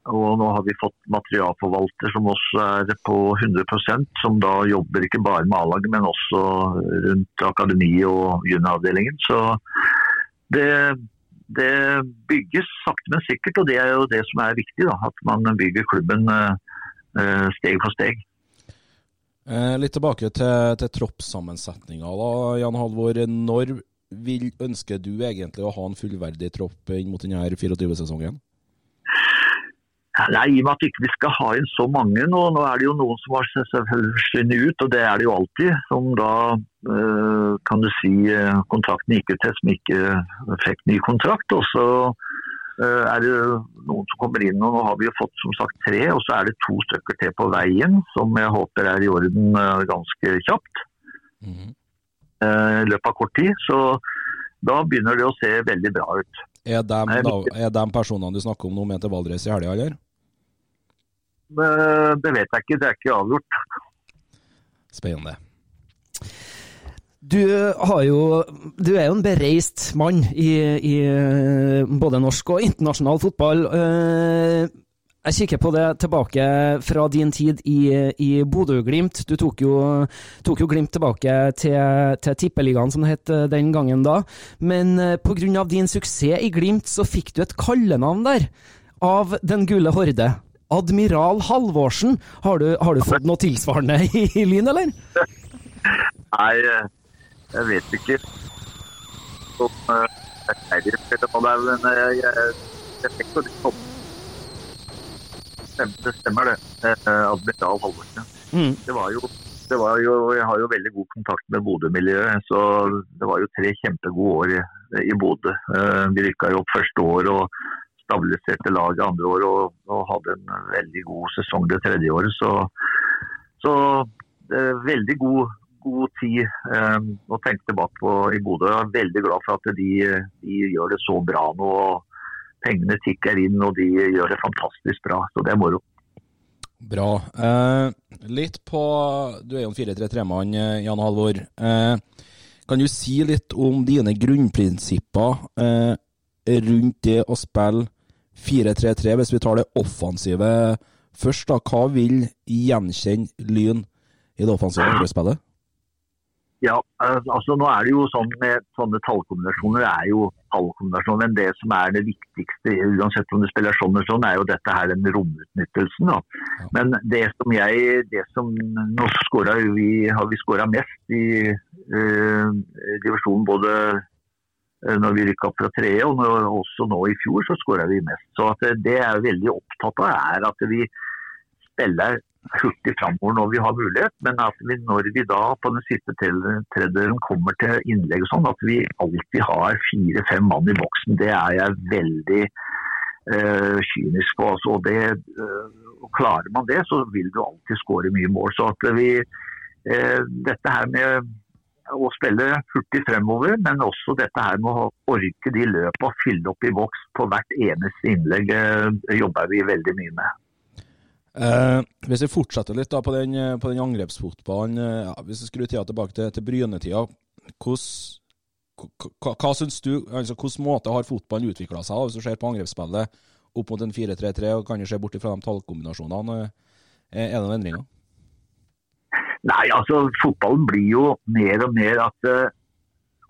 og nå har vi fått materialforvalter som også er på 100% som da jobber ikke bare med A-laget, men også rundt akademi og junioravdelingen. Så det, det bygges sakte, men sikkert, og det er jo det som er viktig. Da, at man bygger klubben eh, steg for steg. Eh, litt tilbake til, til troppssammensetninga, Jan Halvor. Når vil, ønsker du egentlig å ha en fullverdig tropp inn mot denne 24-sesongen? Nei, I og med at vi ikke skal ha inn så mange nå. Nå er det jo noen som har forsvunnet ut, og det er det jo alltid. Som da, eh, kan du si, eh, kontrakten gikk ut til som ikke fikk ny kontrakt. Og så eh, er det noen som kommer inn, og nå har vi jo fått som sagt tre. Og så er det to stykker til på veien, som jeg håper er i orden ganske kjapt. I mm. Løpet av kort tid. Så da begynner det å se veldig bra ut. Er de, er de personene du snakker om nå med til Valdres i helga, eller? Eh, Det vet jeg ikke, det er ikke avgjort. Spennende. Du har jo Du er jo en bereist mann i, i eh, både norsk og internasjonal fotball. Eh, Jeg kikker på det tilbake fra din tid i, i Bodø-Glimt. Du tok jo, tok jo, Glimt tilbake til, til Tippeligaen, som det het eh, den gangen da. Men eh, pga. din suksess i Glimt, så fikk du et kallenavn der av Den gule horde. Admiral Halvorsen. Har du, har du fått noe tilsvarende <laughs> i, i Lyn, eller? Nei, jeg vet ikke. Som, jeg, men jeg, jeg, fikk jo litt det stemmer det. Eh, Admiral Halvorsen. Mm. Det var jo det var jo, jeg har jo veldig god kontakt med Bodø-miljøet, så det var jo tre kjempegode år i, i Bodø. Eh, vi rykka jo opp første år og stabiliserte laget andre år og, og, hadde en veldig god sesong det tredje året. Så, så eh, veldig god, god tid eh, å tenke tilbake på i Bodø. Jeg er veldig glad for at de, de gjør det så bra nå. Pengene tikker inn og de gjør det fantastisk bra. Så det er moro. Bra. Eh, litt på Du er jo en 4-3-3-mann, eh, Jan Halvor. Eh, kan du si litt om dine grunnprinsipper eh, rundt det å spille 4-3-3, hvis vi tar det offensive først? da, Hva vil gjenkjenne Lyn i det offensive angrepsspillet? Ja, altså nå er det jo sånn med sånne tallkombinasjoner er jo tallkombinasjoner, men det som er det viktigste, uansett om du spiller sånn eller sånn, er jo dette her den romutnyttelsen. Da. Men det som jeg det som Nå vi, har vi skåra mest i uh, divisjonen både når vi rykka opp fra tredje, og når, også nå i fjor så skåra vi mest. Så det, det jeg er veldig opptatt av, er at vi spiller hurtig framover når vi har mulighet, men at vi, når vi da på den siste tredjedelen kommer til innlegg og sånn, at vi alltid har fire-fem mann i boksen, det er jeg veldig uh, kynisk på. Altså, det, uh, klarer man det, så vil du alltid skåre mye mål. Så at vi, uh, dette her med å spille hurtig fremover, men også dette her med å orke de løpene og fylle opp i boks på hvert eneste innlegg, jobber vi veldig mye med. Eh, hvis vi fortsetter litt da på den, eh, den angrepsfotballen, eh, ja, hvis vi skrur tida tilbake til, til Brynetida, hva, syns altså Hvilken måte har fotballen utvikla seg hvis du ser på angrepsspillet opp mot en 4-3-3, og kan du se bort fra de tallkombinasjonene? Eh, er det noen endringer? Nei, altså fotballen blir jo mer og mer at uh,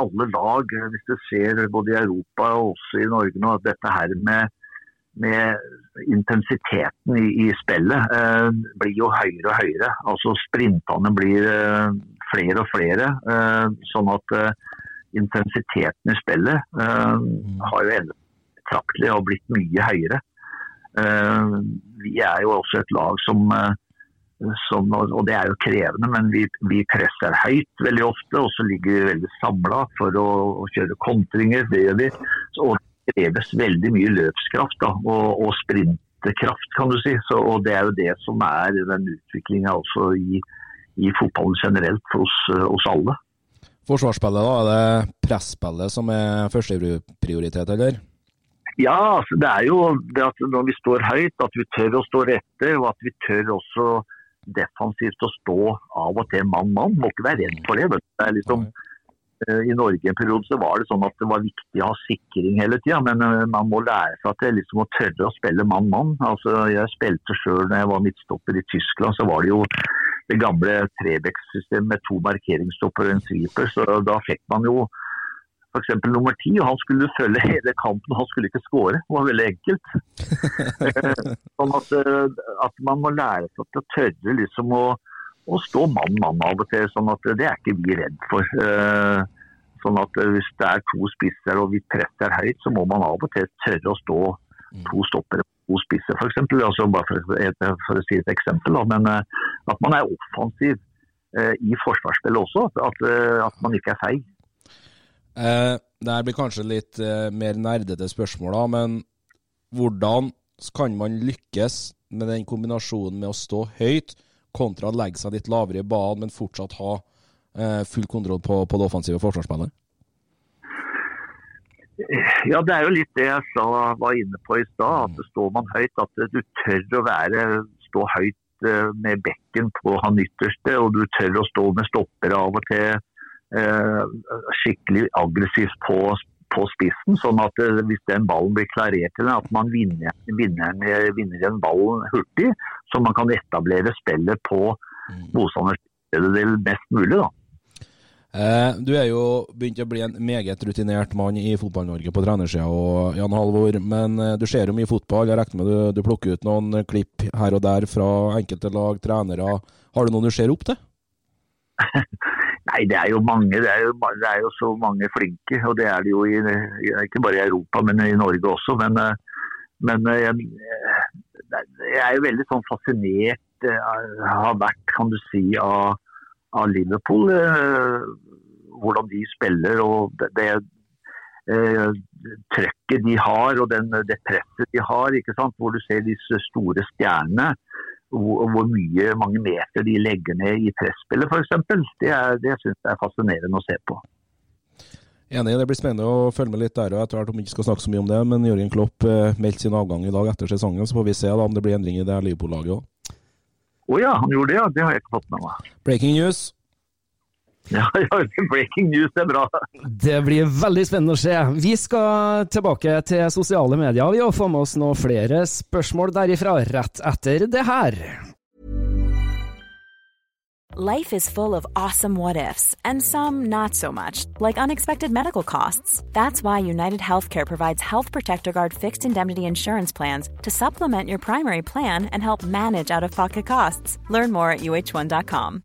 alle lag, hvis du ser både i Europa og også i Norge nå, at dette her med med intensiteten i, i spillet uh, blir jo høyere og høyere. Altså Sprintene blir uh, flere og flere. Eh, sånn at eh, intensiteten i spillet eh, har jo endret betraktelig og blitt mye høyere. Eh, vi er jo også et lag som, som og det er jo krevende, men vi, vi, presser høyt veldig ofte. Og så ligger vi veldig samla for å, å, kjøre kontringer. Det gjør vi. Så, og kreves veldig mye løpskraft da, og, og sprinterkraft, kan du si. Så, og Det er jo det som er den utviklinga også i, i, fotballen generelt hos, hos alle. Forsvarsspillet, da, er det presspillet som er førsteprioritet, eller? Ja, altså, det er jo det at når vi står høyt, at vi tør å stå rette, og at vi tør også defensivt å stå av og til mann-mann. Må ikke være redd for det. Det er liksom, Eh, I Norge en periode så var det sånn at det var viktig å ha sikring hele tida, men eh, man må lære seg at det liksom å tørre å spille mann-mann. Altså, jeg spilte sjøl når jeg var midtstopper i Tyskland, så var det jo det gamle Trebecks-systemet med to markeringsstopper og en sweeper. Så da fikk man jo f.eks. nummer ti, og han skulle følge hele kampen, han skulle ikke skåre. Det var veldig enkelt. <laughs> sånn at, eh, at, man må lære seg til å tørre liksom å å stå mann-mann av og til. sånn at Det er ikke vi redd for. Eh, sånn at Hvis det er to spisser og vi presser høyt, så må man av og til tørre å stå to stoppere to spisser, f.eks. Altså, bare for, for, å si et eksempel. Da. Men eh, at man er offensiv eh, i forsvarsspillet også. At, at man ikke er feig. Eh, det her blir kanskje litt eh, mer nerdete spørsmål, da, men hvordan kan man lykkes med den kombinasjonen med å stå høyt kontra å legge seg litt lavere i banen, men fortsatt ha eh, full kontroll på, på, det offensive forsvarsspillet? Ja, Det er jo litt det jeg sa, var inne på i stad. at Står man høyt, at du tør å være, stå høyt eh, med bekken på han ytterste, og du tør å stå med stoppere av og til. Eh, skikkelig aggressivt på, på spissen, sånn at eh, hvis den ballen blir klarert til at man vinner, vinner, vinner den ballen hurtig, så man kan etablere spillet på motstanders del mest mulig. da. Eh, du er jo begynt å bli en meget rutinert mann i Fotball-Norge på trenersida, Jan Halvor, men du ser jo mye fotball. Jeg regner med du, du plukker ut noen klipp her og der fra enkelte lag, trenere. Har du noen du ser opp til? <laughs> Nei, det er jo mange. Det er jo, det er jo, så mange flinke. Og det er det jo i, ikke bare i Europa, men i Norge også. Men, eh, men eh, jeg, jeg, er jo veldig sånn fascinert, eh, har vært, kan du si, av, av Liverpool. Hvordan de spiller og det, det trøkket de har og den, det presset de har. ikke sant? Hvor du ser disse store stjernene hvor, hvor mye, mange meter de legger ned i presspillet f.eks. Det, er, det syns jeg er fascinerende å se på. Enig, det blir spennende å følge med litt der. og Etter hvert om vi ikke skal snakke så mye om det, men Jørgen Klopp eh, meldte sin avgang i dag etter sesongen, så får vi se da om det blir endring i det Liverpool-laget òg. Å oh ja, han gjorde det, ja. Det har jeg ikke fått med meg. Breaking news. <laughs> Ja, ja, breaking news er bra. Det blir veldig spennende å se. Vi skal tilbake til sosiale medier vi og få med oss noen flere spørsmål derifra rett etter det her. Life is full of awesome what ifs, and some not so much, like unexpected medical costs. That's why United Healthcare provides Health Protector Guard fixed indemnity insurance plans to supplement your primary plan and help manage out of pocket costs. Learn more at uh1.com.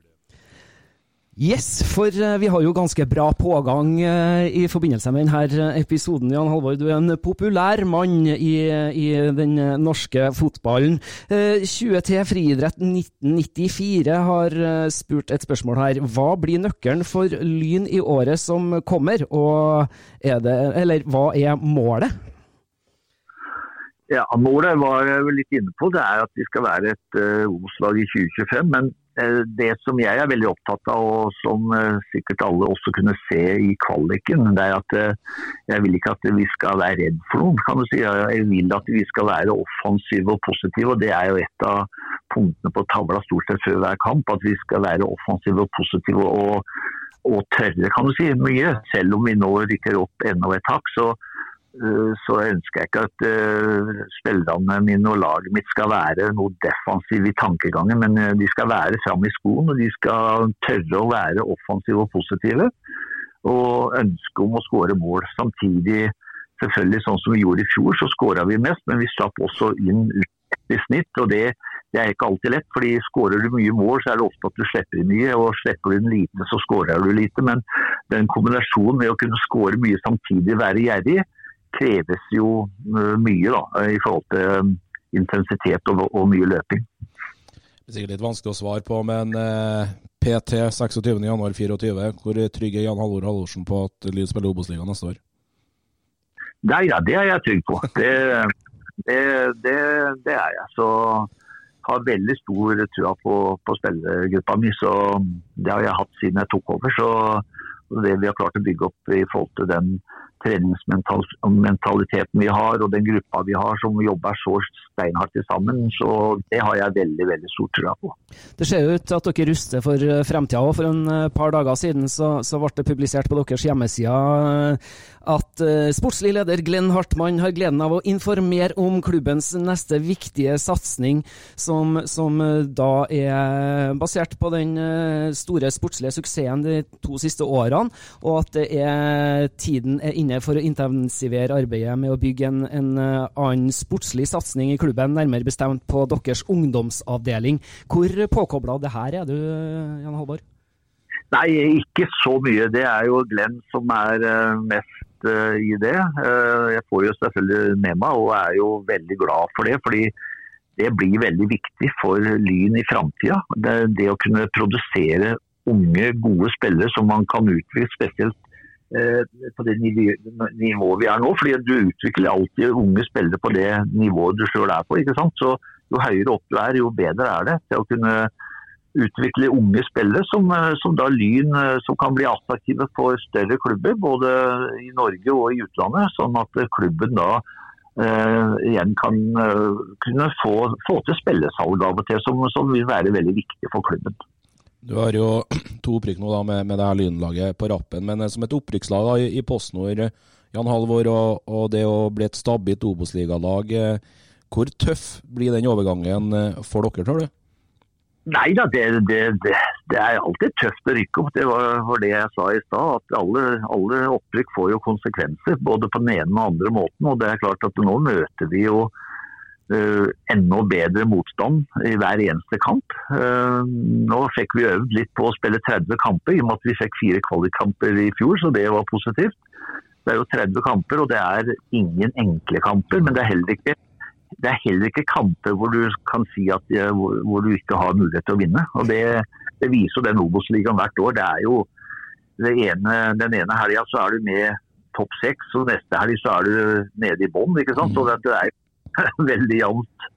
Yes, for eh, vi har jo ganske bra pågang eh, i forbindelse med denne episoden. Jan Halvor, du er en populær mann i, i den norske fotballen. 20T eh, Friidrett 1994 har spurt et spørsmål her. Hva blir nøkkelen for Lyn i året som kommer, og er det, eller hva er målet? Ja, Målet var jeg litt inne på, det er at vi skal være et uh, Obos-lag i 2025. Men det som jeg er veldig opptatt av, og som uh, sikkert alle også kunne se i kvaliken, det er at uh, jeg vil ikke at vi skal være redd for noen. kan du si. Jeg vil at vi skal være offensive og positive. og Det er jo et av punktene på tavla stort sett før hver kamp. At vi skal være offensive og positive og, og tørre, kan du si, mye. Selv om vi nå rykker opp enda et hakk. så Eh, så ønsker jeg ikke at uh, spillerne mine og laget mitt skal være noe defensiv i tankegangen, men uh, de skal være fram i skoen og de skal tørre å være offensive og positive. Og ønske om å skåre mål. Samtidig, selvfølgelig sånn som vi gjorde i fjor, så skåra vi mest, men vi slapp også inn i snitt. og det, det er ikke alltid lett, fordi skårer du mye mål, så er det ofte at du slipper inn mye. Og slipper du inn lite, så skårer du lite. Men den kombinasjonen med å kunne skåre mye samtidig, være gjerrig, kreves jo eh, mye da, i forhold til eh, intensitet og, og mye løping. Det er sikkert litt vanskelig å svare på, men eh, PT 26.1.24, hvor trygg er Jan Halvor Halvorsen på at Lyn spiller Obos-ligaen neste år? Nei, ja, det er jeg trygg på. Det, det, det, det er jeg. Så har veldig stor trua på, på spillergruppa mi. så Det har jeg hatt siden jeg tok over. så Det vi har klart å bygge opp i forhold til den treningsmentaliteten vi har og den gruppa vi har som jobber så steinhardt sammen. Så det har jeg veldig veldig stor tro på. Det ser ut at dere ruster for eh, fremtida. og For en eh, par dager siden så, så ble det publisert på deres hjemmesider at uh, sportslig leder Glenn Hartmann har gleden av å informere om klubbens neste viktige satsing, som, som da er basert på den store sportslige suksessen de to siste årene, og at det er, tiden er inne for å intensivere arbeidet med å bygge en, en annen sportslig satsing i klubben, nærmere bestemt på deres ungdomsavdeling. Hvor påkobla det her er du, Jan Halvor? Nei, ikke så mye. Det er jo Glenn som er mest uh, i det. Jeg får jo selvfølgelig med meg og er jo veldig glad for det. fordi det blir veldig viktig for Lyn i framtida. Det, det, å kunne produsere unge, gode spillere som man kan utvikle spesielt på det nivået vi er nå. fordi Du utvikler alltid unge spillere på det nivået du sjøl er på. ikke sant? Så Jo høyere opp du er, jo bedre er det til å kunne utvikle unge spillere som, eh, som, da Lyn eh, som kan bli attraktive for større klubber, både i Norge og i utlandet. Sånn at klubben da eh, igjen kan kunne få, få til spillesalg av og til, som, som, vil være veldig viktig for klubben. Du har jo <clears throat> to opprykk nå da med, med det her Lynlaget på rappen, men som et opprykkslag da, i, i PostNord, Jan Halvor, og, og, det å bli et stabilt Obos-ligalag, hvor tøff blir den overgangen for dere, tror du? Nei da, det, det, det, det, er alltid tøft å rykke opp. Det var, var det jeg sa i stad. At alle, alle, opprykk får jo konsekvenser, både på den ene og den andre måten. Og det er klart at nå møter vi jo uh, enda bedre motstand i hver eneste kamp. Uh, nå fikk vi øvd litt på å spille 30 kamper, i og med at vi fikk fire kvalikkamper i fjor, så det var positivt. Det er jo 30 kamper, og det er ingen enkle kamper. Men det er heller ikke det er heller ikke kamper hvor du kan si at hvor, hvor du ikke har mulighet til å vinne. og Det, det viser den Obos-ligaen hvert år. Det er jo ene, Den ene helga så er du med topp seks, og neste helg så er du nede i bånn. Mm. Så det er <laughs> veldig jevnt.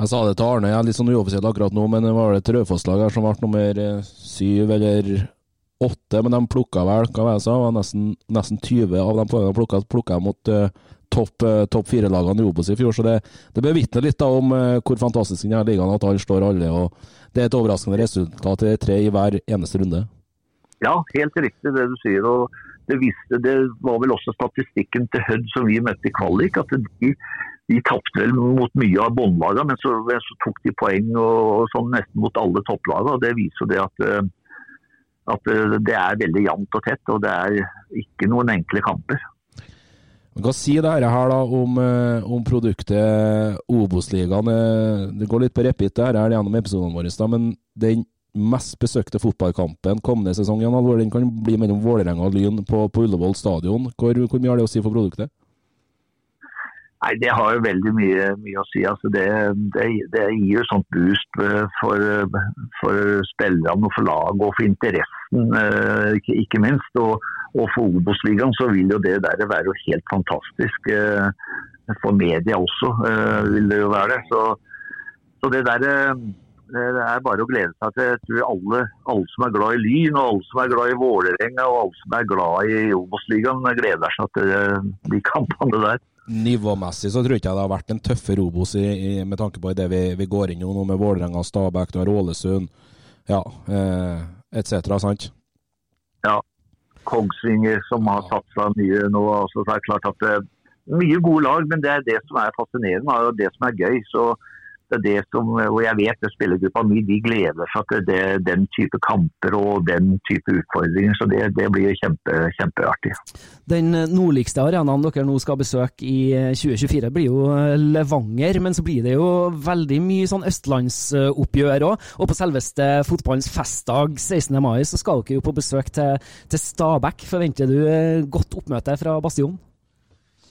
Jeg sa det til Arne, jeg er litt sånn uoffisiell akkurat nå, men det var det et Raufoss-lag som ble nummer eh, syv eller åtte. Men de plukka vel hva det jeg sa, nesten, nesten 20 av de poengene plukka, plukka mot uh, topp uh, top fire-lagene i Obos i fjor. Så det, det bevitner litt da om uh, hvor fantastisk denne ligaen at han står alle. og Det er et overraskende resultat i tre i hver eneste runde. Ja, helt riktig det du sier. og det, viste, det var vel også statistikken til Hødd som vi møtte i kvalik. at de, de tapte vel mot mye av båndlagene, men så, så, tok de poeng og, og sånn nesten mot alle topplagene. og Det viser det at, uh, at det er veldig jevnt og tett, og det er ikke noen enkle kamper. Hva sier dette her da om, eh, om produktet Obos-ligaen? Eh, det går litt på repeat det her gjennom episodene våre, da, men den mest besøkte fotballkampen kommende sesong den kan bli mellom Vålerenga og Lyn på, på Ullevål stadion. Hvor, hvor, mye har det å si for produktet? Nei, Det har jo veldig mye, mye å si. Altså det, det, det, gir jo sånt boost eh, for, for spillerne og for laget og for interessen, ikke, ikke minst. Og, og for Obos-ligaen så vil jo det der være helt fantastisk. Eh, for media også eh, vil det jo være det. Så, så det der eh, det er bare å glede seg til. Jeg tror alle, alle, som er glad i Lyn, og alle som er glad i Vålerenga og alle som er glad i Obos-ligaen, gleder seg til de kampene der. Nivåmessig så tror jeg ikke det har vært en tøffere Obos med tanke på det vi, vi går inn i nå med Vålerenga, Stabæk, Ålesund ja, eh, etc. Sant? Ja, Kongsvinger som har satsa mye nå. Altså, det er klart at det, er Mye gode lag, men det er det som er fascinerende og det som er gøy. så det er det som, og jeg vet at spillergruppa mi de gleder seg til det, den type kamper og den type utfordringer. så Det, det blir kjempe, kjempeartig. Den nordligste arenaen dere nå skal besøke i 2024 blir jo Levanger, men så blir det jo veldig mye sånn østlandsoppgjør òg. Og på selveste fotballens festdag 16. mai så skal dere jo på besøk til, til Stabæk. Forventer du godt oppmøte fra Bastion?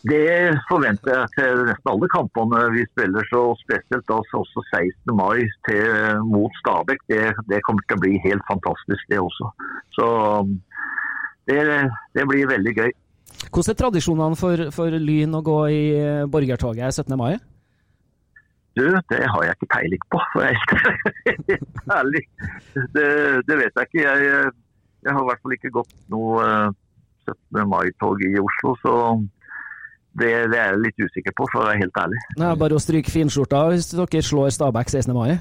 Det forventer jeg til nesten alle kampene vi spiller, så spesielt også 16. mai til, mot Stabæk. Det, det, kommer til å bli helt fantastisk, det også. Så det, det blir veldig gøy. Hvordan er tradisjonene for, for Lyn å gå i borgertoget 17. mai? Du, det har jeg ikke peiling på, for jeg <laughs> er ærlig. Det, det, vet jeg ikke. Jeg, jeg har i hvert fall ikke gått noe 17. mai-tog i Oslo. Så det, det, er jeg litt usikker på, for å være helt ærlig. Er bare å stryke finskjorta hvis dere slår Stabæk 16. mai?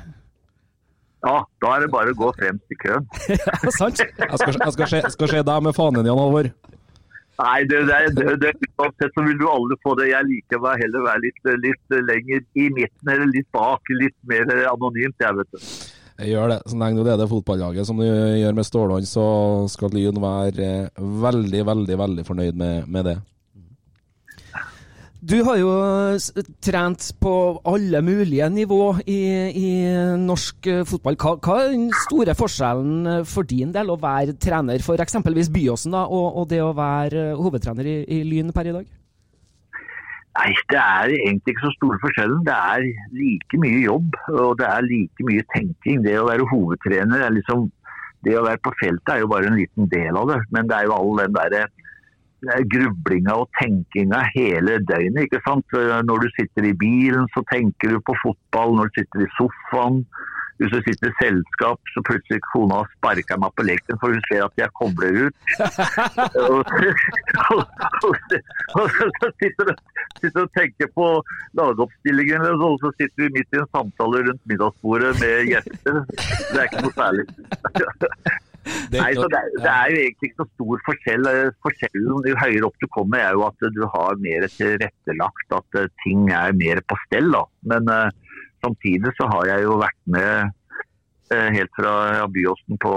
Ja, da er det bare å gå fremst i køen. <laughs> ja, sant? Jeg skal, jeg skal, se, skal se deg med fanen, Jan Halvor. Nei, det, det, det, det, uansett så vil du aldri få det. Jeg liker meg heller være litt, litt lenger i midten eller litt bak. Litt mer anonymt, jeg, vet du. Jeg gjør det. Så lenge du leder fotballaget som du gjør med Stålhånd, så skal Lyn være veldig, veldig, veldig fornøyd med, med det. Du har jo trent på alle mulige nivå i, i norsk fotball. Hva, hva, er den store forskjellen for din del å være trener for eksempelvis Byåsen da, og, og, det å være hovedtrener i, i, Lyn per i dag? Nei, Det er egentlig ikke så store forskjellen. Det er like mye jobb og det er like mye tenking. Det å være hovedtrener er liksom Det å være på feltet er jo bare en liten del av det. Men det er jo all den derre grublinga og tenkinga hele døgnet. ikke sant? Når du sitter i bilen, så tenker du på fotball. Når du sitter i sofaen, hvis du sitter i selskap, så plutselig kona sparker meg på leken for hun ser at jeg kobler ut. <laughs> og, så sitter du sitter og tenker på lagoppstillingen, og så sitter vi midt i en samtale rundt middagsbordet med gjester. Det er ikke noe særlig. Det, Nei, så det, det, er jo egentlig ikke så stor forskjell. Forskjellen jo høyere opp du kommer, er jo at du har mer tilrettelagt, at eh, ting er mer på stell. Da. Men uh, samtidig så har jeg jo vært med uh, helt fra ja, Byåsen på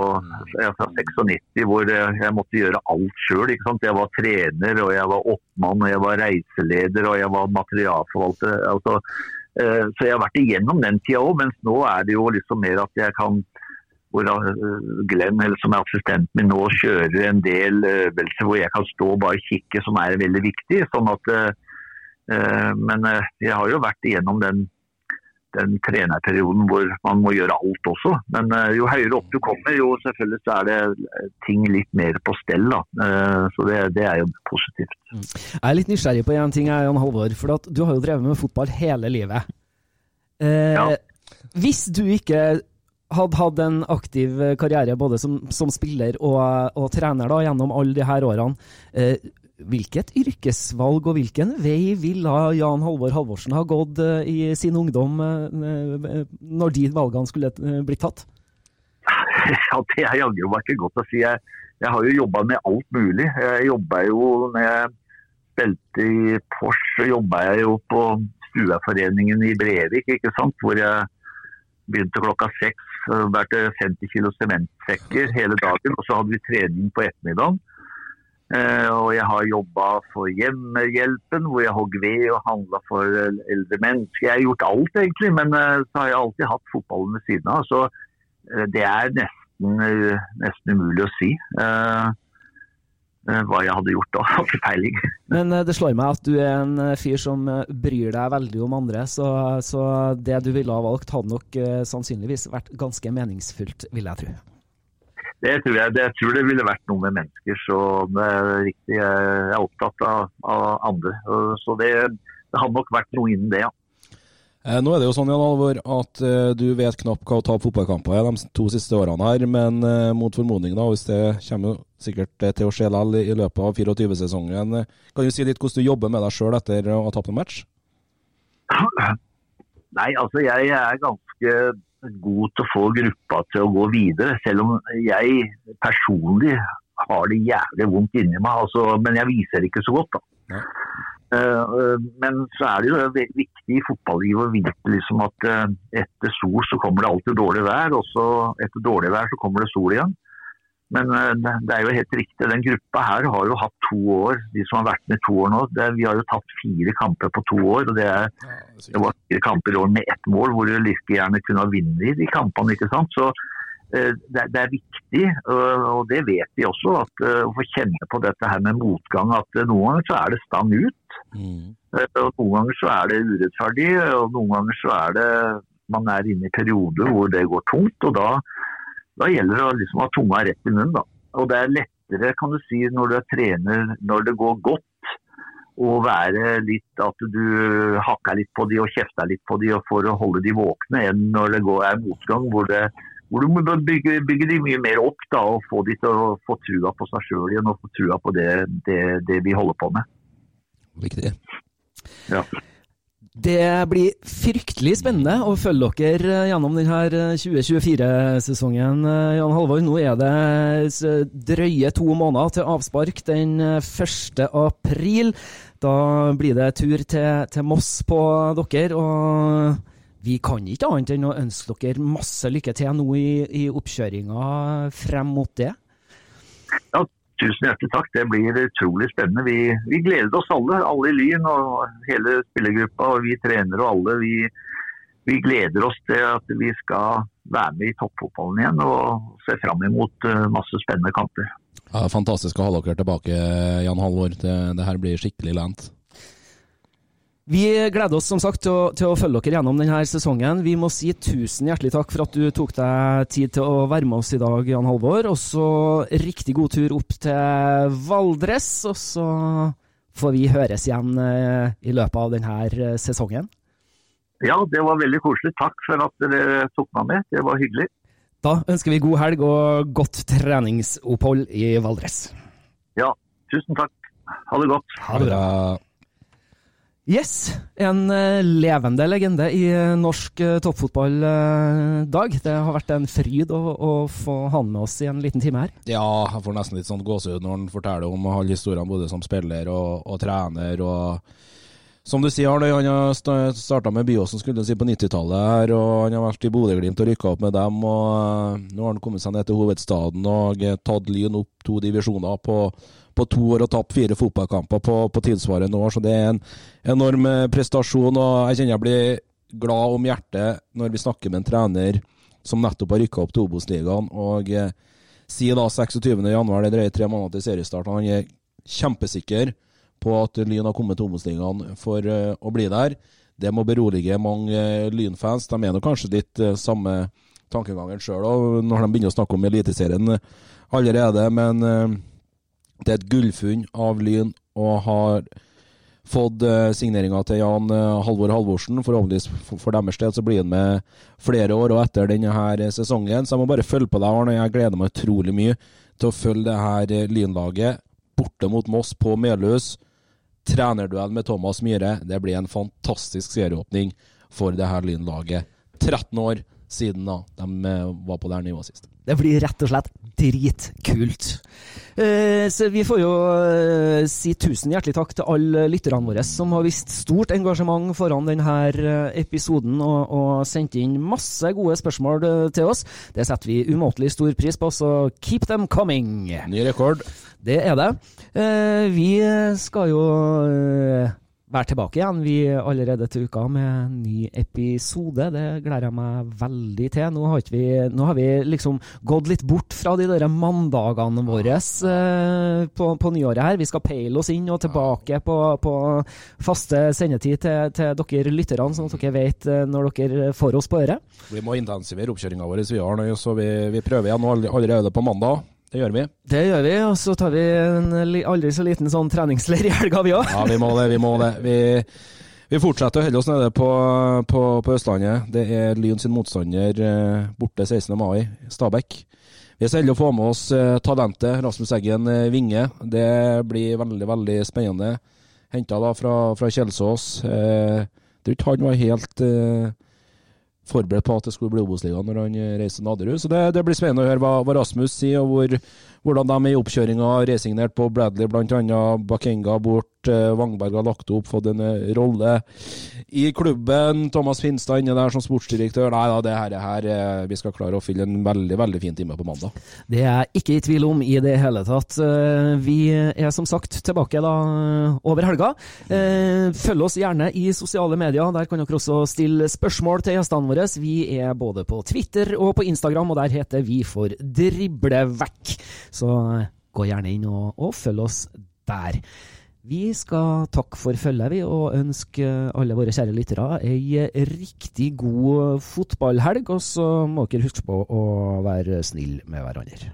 ja, fra 96, hvor jeg måtte gjøre alt sjøl. Jeg var trener, og jeg var oppmann, og jeg var reiseleder og jeg var materialforvalter. Altså, så jeg har vært igjennom den tida òg, mens nå er det jo liksom mer at jeg kan hvor Glenn, som er assistenten min nå, kjører en del øvelser hvor jeg kan stå og bare kikke, som er veldig viktig. sånn at uh, Men jeg har jo vært igjennom den, den trenerperioden hvor man må gjøre alt også. Men jo høyere opp du kommer, jo selvfølgelig så er det ting litt mer på stell. da. Så det, det, er jo positivt. Jeg er litt nysgjerrig på én ting, Jan Halvor. For du har jo drevet med fotball hele livet. ja. Hvis du ikke hadde hatt en aktiv eh, karriere både som, som spiller og, og, trener da, gjennom alle de her årene. Eh, hvilket yrkesvalg og hvilken vei ville Jan Halvor Halvorsen ha gått eh, i sin ungdom eh, når de valgene skulle eh, blitt tatt? Ja, Det er jaggu meg ikke godt å si. Jeg, jeg har jo jobba med alt mulig. Jeg jobba jo jeg spilte i Porsche, jobba jeg jo på Stueforeningen i Brevik, ikke sant? hvor jeg begynte klokka seks bærte 50 kg sementsekker hele dagen. Og så hadde vi trening på ettermiddagen. Eh, og jeg har jobba for Hjemmehjelpen, hvor jeg hogg ved og handla for eldre mennesker. Jeg har gjort alt, egentlig, men eh, så har jeg alltid hatt fotballen ved siden av. Så eh, det er nesten, nesten umulig å si. Eh, hva jeg hadde gjort da. <laughs> Har ikke peiling. Men eh, det slår meg at du er en eh, fyr som bryr deg veldig om andre, så, så det du ville ha valgt, hadde nok sannsynligvis vært ganske meningsfullt, vil jeg tro. Det tror jeg. Det, jeg tror det ville vært noe med mennesker, så det er riktig. Jeg er opptatt av, av andre. Så det, det hadde nok vært noe innen det, ja. Eh, nå er det jo sånn Jan Alvor, at uh, du vet knapt hva å ta fotballkamper i de to siste årene her, men uh, mot formodning, da, hvis det kommer sikkert til å skje likevel i, i løpet av 24-sesongen, kan du si litt hvordan du jobber med deg sjøl etter å ha tapt en match? <clears throat> Nei, altså jeg er ganske god til å få gruppa til å gå videre, selv om jeg personlig har det jævlig vondt inni meg. Altså, men jeg viser det ikke så godt. da. Ja. Eh, eh, men så er det jo viktig i fotballivet å vite liksom at eh, etter sol så kommer det alltid dårlig vær, og så etter dårlig vær så kommer det sol igjen. Men det er jo helt riktig. Den gruppa her har jo hatt to år, de som har vært med to år nå. Det, vi har jo tatt fire kamper på to år. og Det, er, det var fire kamper i år med ett mål, hvor du like gjerne kunne ha vunnet de kampene. ikke sant? Så det, det, er viktig, og det vet vi også, at, eh, å få kjenne på dette her med motgang. At eh, noen ganger så er det stang ut. Mm. og Noen ganger så er det urettferdig, og noen ganger så er det man er inne i perioder hvor det går tungt. og Da, da gjelder det å liksom ha tunga rett i munnen. da. Og Det er lettere kan du si, når du er trener når det går godt, å være litt at du hakker litt på de og kjefter litt på de for å holde de våkne, enn når det går, er motgang hvor det hvor du må bygge, bygge de mye mer opp da, og få de til å få trua på seg sjøl igjen og få trua på det, det, det vi holder på med. Viktig. Ja. Det blir fryktelig spennende å følge dere gjennom denne 2024-sesongen. Jan Halvor, nå er det drøye to måneder til avspark den 1. april. Da blir det tur til, til Moss på dere. og vi kan ikke annet enn å ønske dere masse lykke til nå i, i oppkjøringa frem mot det. Ja, tusen hjertelig takk. Det blir utrolig spennende. Vi, vi gleder oss alle, alle i Lyn og hele spillergruppa og vi trenere og alle. Vi, vi, gleder oss til at vi skal være med i toppfotballen igjen og se fram imot eh, masse spennende kamper. Ja, fantastisk å ha dere tilbake, Jan Halvor. Det, det her blir skikkelig lent. Vi gleder oss som sagt til å, til å, følge dere gjennom denne sesongen. Vi må si tusen hjertelig takk for at du tok deg tid til å være med oss i dag, Jan Halvor. Og så riktig god tur opp til Valdres, og så får vi høres igjen eh, i løpet av denne eh, sesongen. Ja, det var veldig koselig. Takk for at dere tok meg med. Det var hyggelig. Da ønsker vi god helg og godt treningsopphold i Valdres. Ja, tusen takk. Ha det godt. Ha det bra. Yes, en uh, levende legende i uh, norsk uh, toppfotball, Dag. Det har vært en fryd å, å, få han med oss i en liten time her. Ja, jeg får nesten litt sånn gåsehud når han forteller om alle historiene både som spiller og, og trener. og som du sier, han har starta med Byåsen skulle si på 90-tallet, her, og han har vært i Bodø-Glimt og rykka opp med dem. og Nå har han kommet seg ned til hovedstaden og tatt Lyn opp to divisjoner på på to år og tapt fire fotballkamper på, på tilsvarende år. Så det er en enorm eh, prestasjon. og Jeg kjenner jeg blir glad om hjertet når vi snakker med en trener som nettopp har rykka opp til Obos-ligaen. og eh, sier da 26.1, det drøye tre måneder til seriestart. Han er kjempesikker på at Lyn har kommet til Obos-ligaen for eh, å bli der. Det må berolige mange eh, Lyn-fans. De er nok kanskje litt eh, samme tankegangen sjøl når de begynner å snakke om Eliteserien allerede. Men det er et gullfunn av Lyn og har fått uh, signeringa til Jan uh, Halvor Halvorsen. Forhåpentligvis for, deres del så blir han med flere år og etter denne her sesongen. Så jeg må bare følge på deg, Arne. Jeg gleder meg utrolig mye til å følge det her Lynlaget borte mot Moss på Melhus. Trenerduell med Thomas Myhre. Det blir en fantastisk serieåpning for det her Lynlaget. 13 år siden da de var på det her nivået sist. Det blir rett og slett dritkult. Eh, så vi får jo eh, si tusen hjertelig takk til alle lytterne våre som har vist stort engasjement foran denne eh, episoden og, og sendt inn masse gode spørsmål til oss. Det setter vi umåtelig stor pris på, så keep them coming. Ny rekord. Det er det. Vi skal jo være tilbake igjen vi allerede til uka med en ny episode. Det gleder jeg meg veldig til. Nå har, vi, nå har vi liksom gått litt bort fra de der mandagene våre eh, på, på, nyåret her. Vi skal peile oss inn og tilbake på, på faste sendetid til, til dere lytterne, sånn at dere vet eh, når dere får oss på øret. Vi må intensivere oppkjøringa vår, vi har noe, så vi, vi prøver igjen allerede på mandag. Det gjør vi. Det gjør vi, og så tar vi en aldri så liten sånn treningsleir i helga, vi òg. Ja, vi må det. Vi må det. Vi, vi fortsetter å holde oss nede på, på, på, Østlandet. Det er Lyn sin motstander eh, borte 16. mai, Stabæk. Vi er så heldige å få med oss eh, talentet Rasmus Eggen eh, Vinge. Det blir veldig, veldig spennende. Henta da fra, fra Kjelsås. Eh, tror ikke han var helt eh, forberedt på at det skulle bli Obos-ligaen når han reiser til Nadderud. Så det, det, blir spennende å høre hva, hva Rasmus sier, og hvor, hvordan de i oppkjøringa resignert på Bradley, bl.a. Bakenga bort. Eh, Wangberg har lagt opp, fått en eh, rolle i klubben. Thomas Finstad inne der som sportsdirektør. Nei da, det her, her eh, Vi skal klare å fylle en veldig veldig fin time på mandag. Det er jeg ikke i tvil om i det hele tatt. Vi er som sagt tilbake da over helga. Følg oss gjerne i sosiale medier. Der kan dere også stille spørsmål til gjestene våre. Vi er både på Twitter og på Instagram, og der heter vi for Driblevekk. Så gå gjerne inn og, og følg oss der. Vi skal takke for følget, og ønske alle våre kjære lyttere ei riktig god fotballhelg. Og så må dere huske på å være snill med hverandre.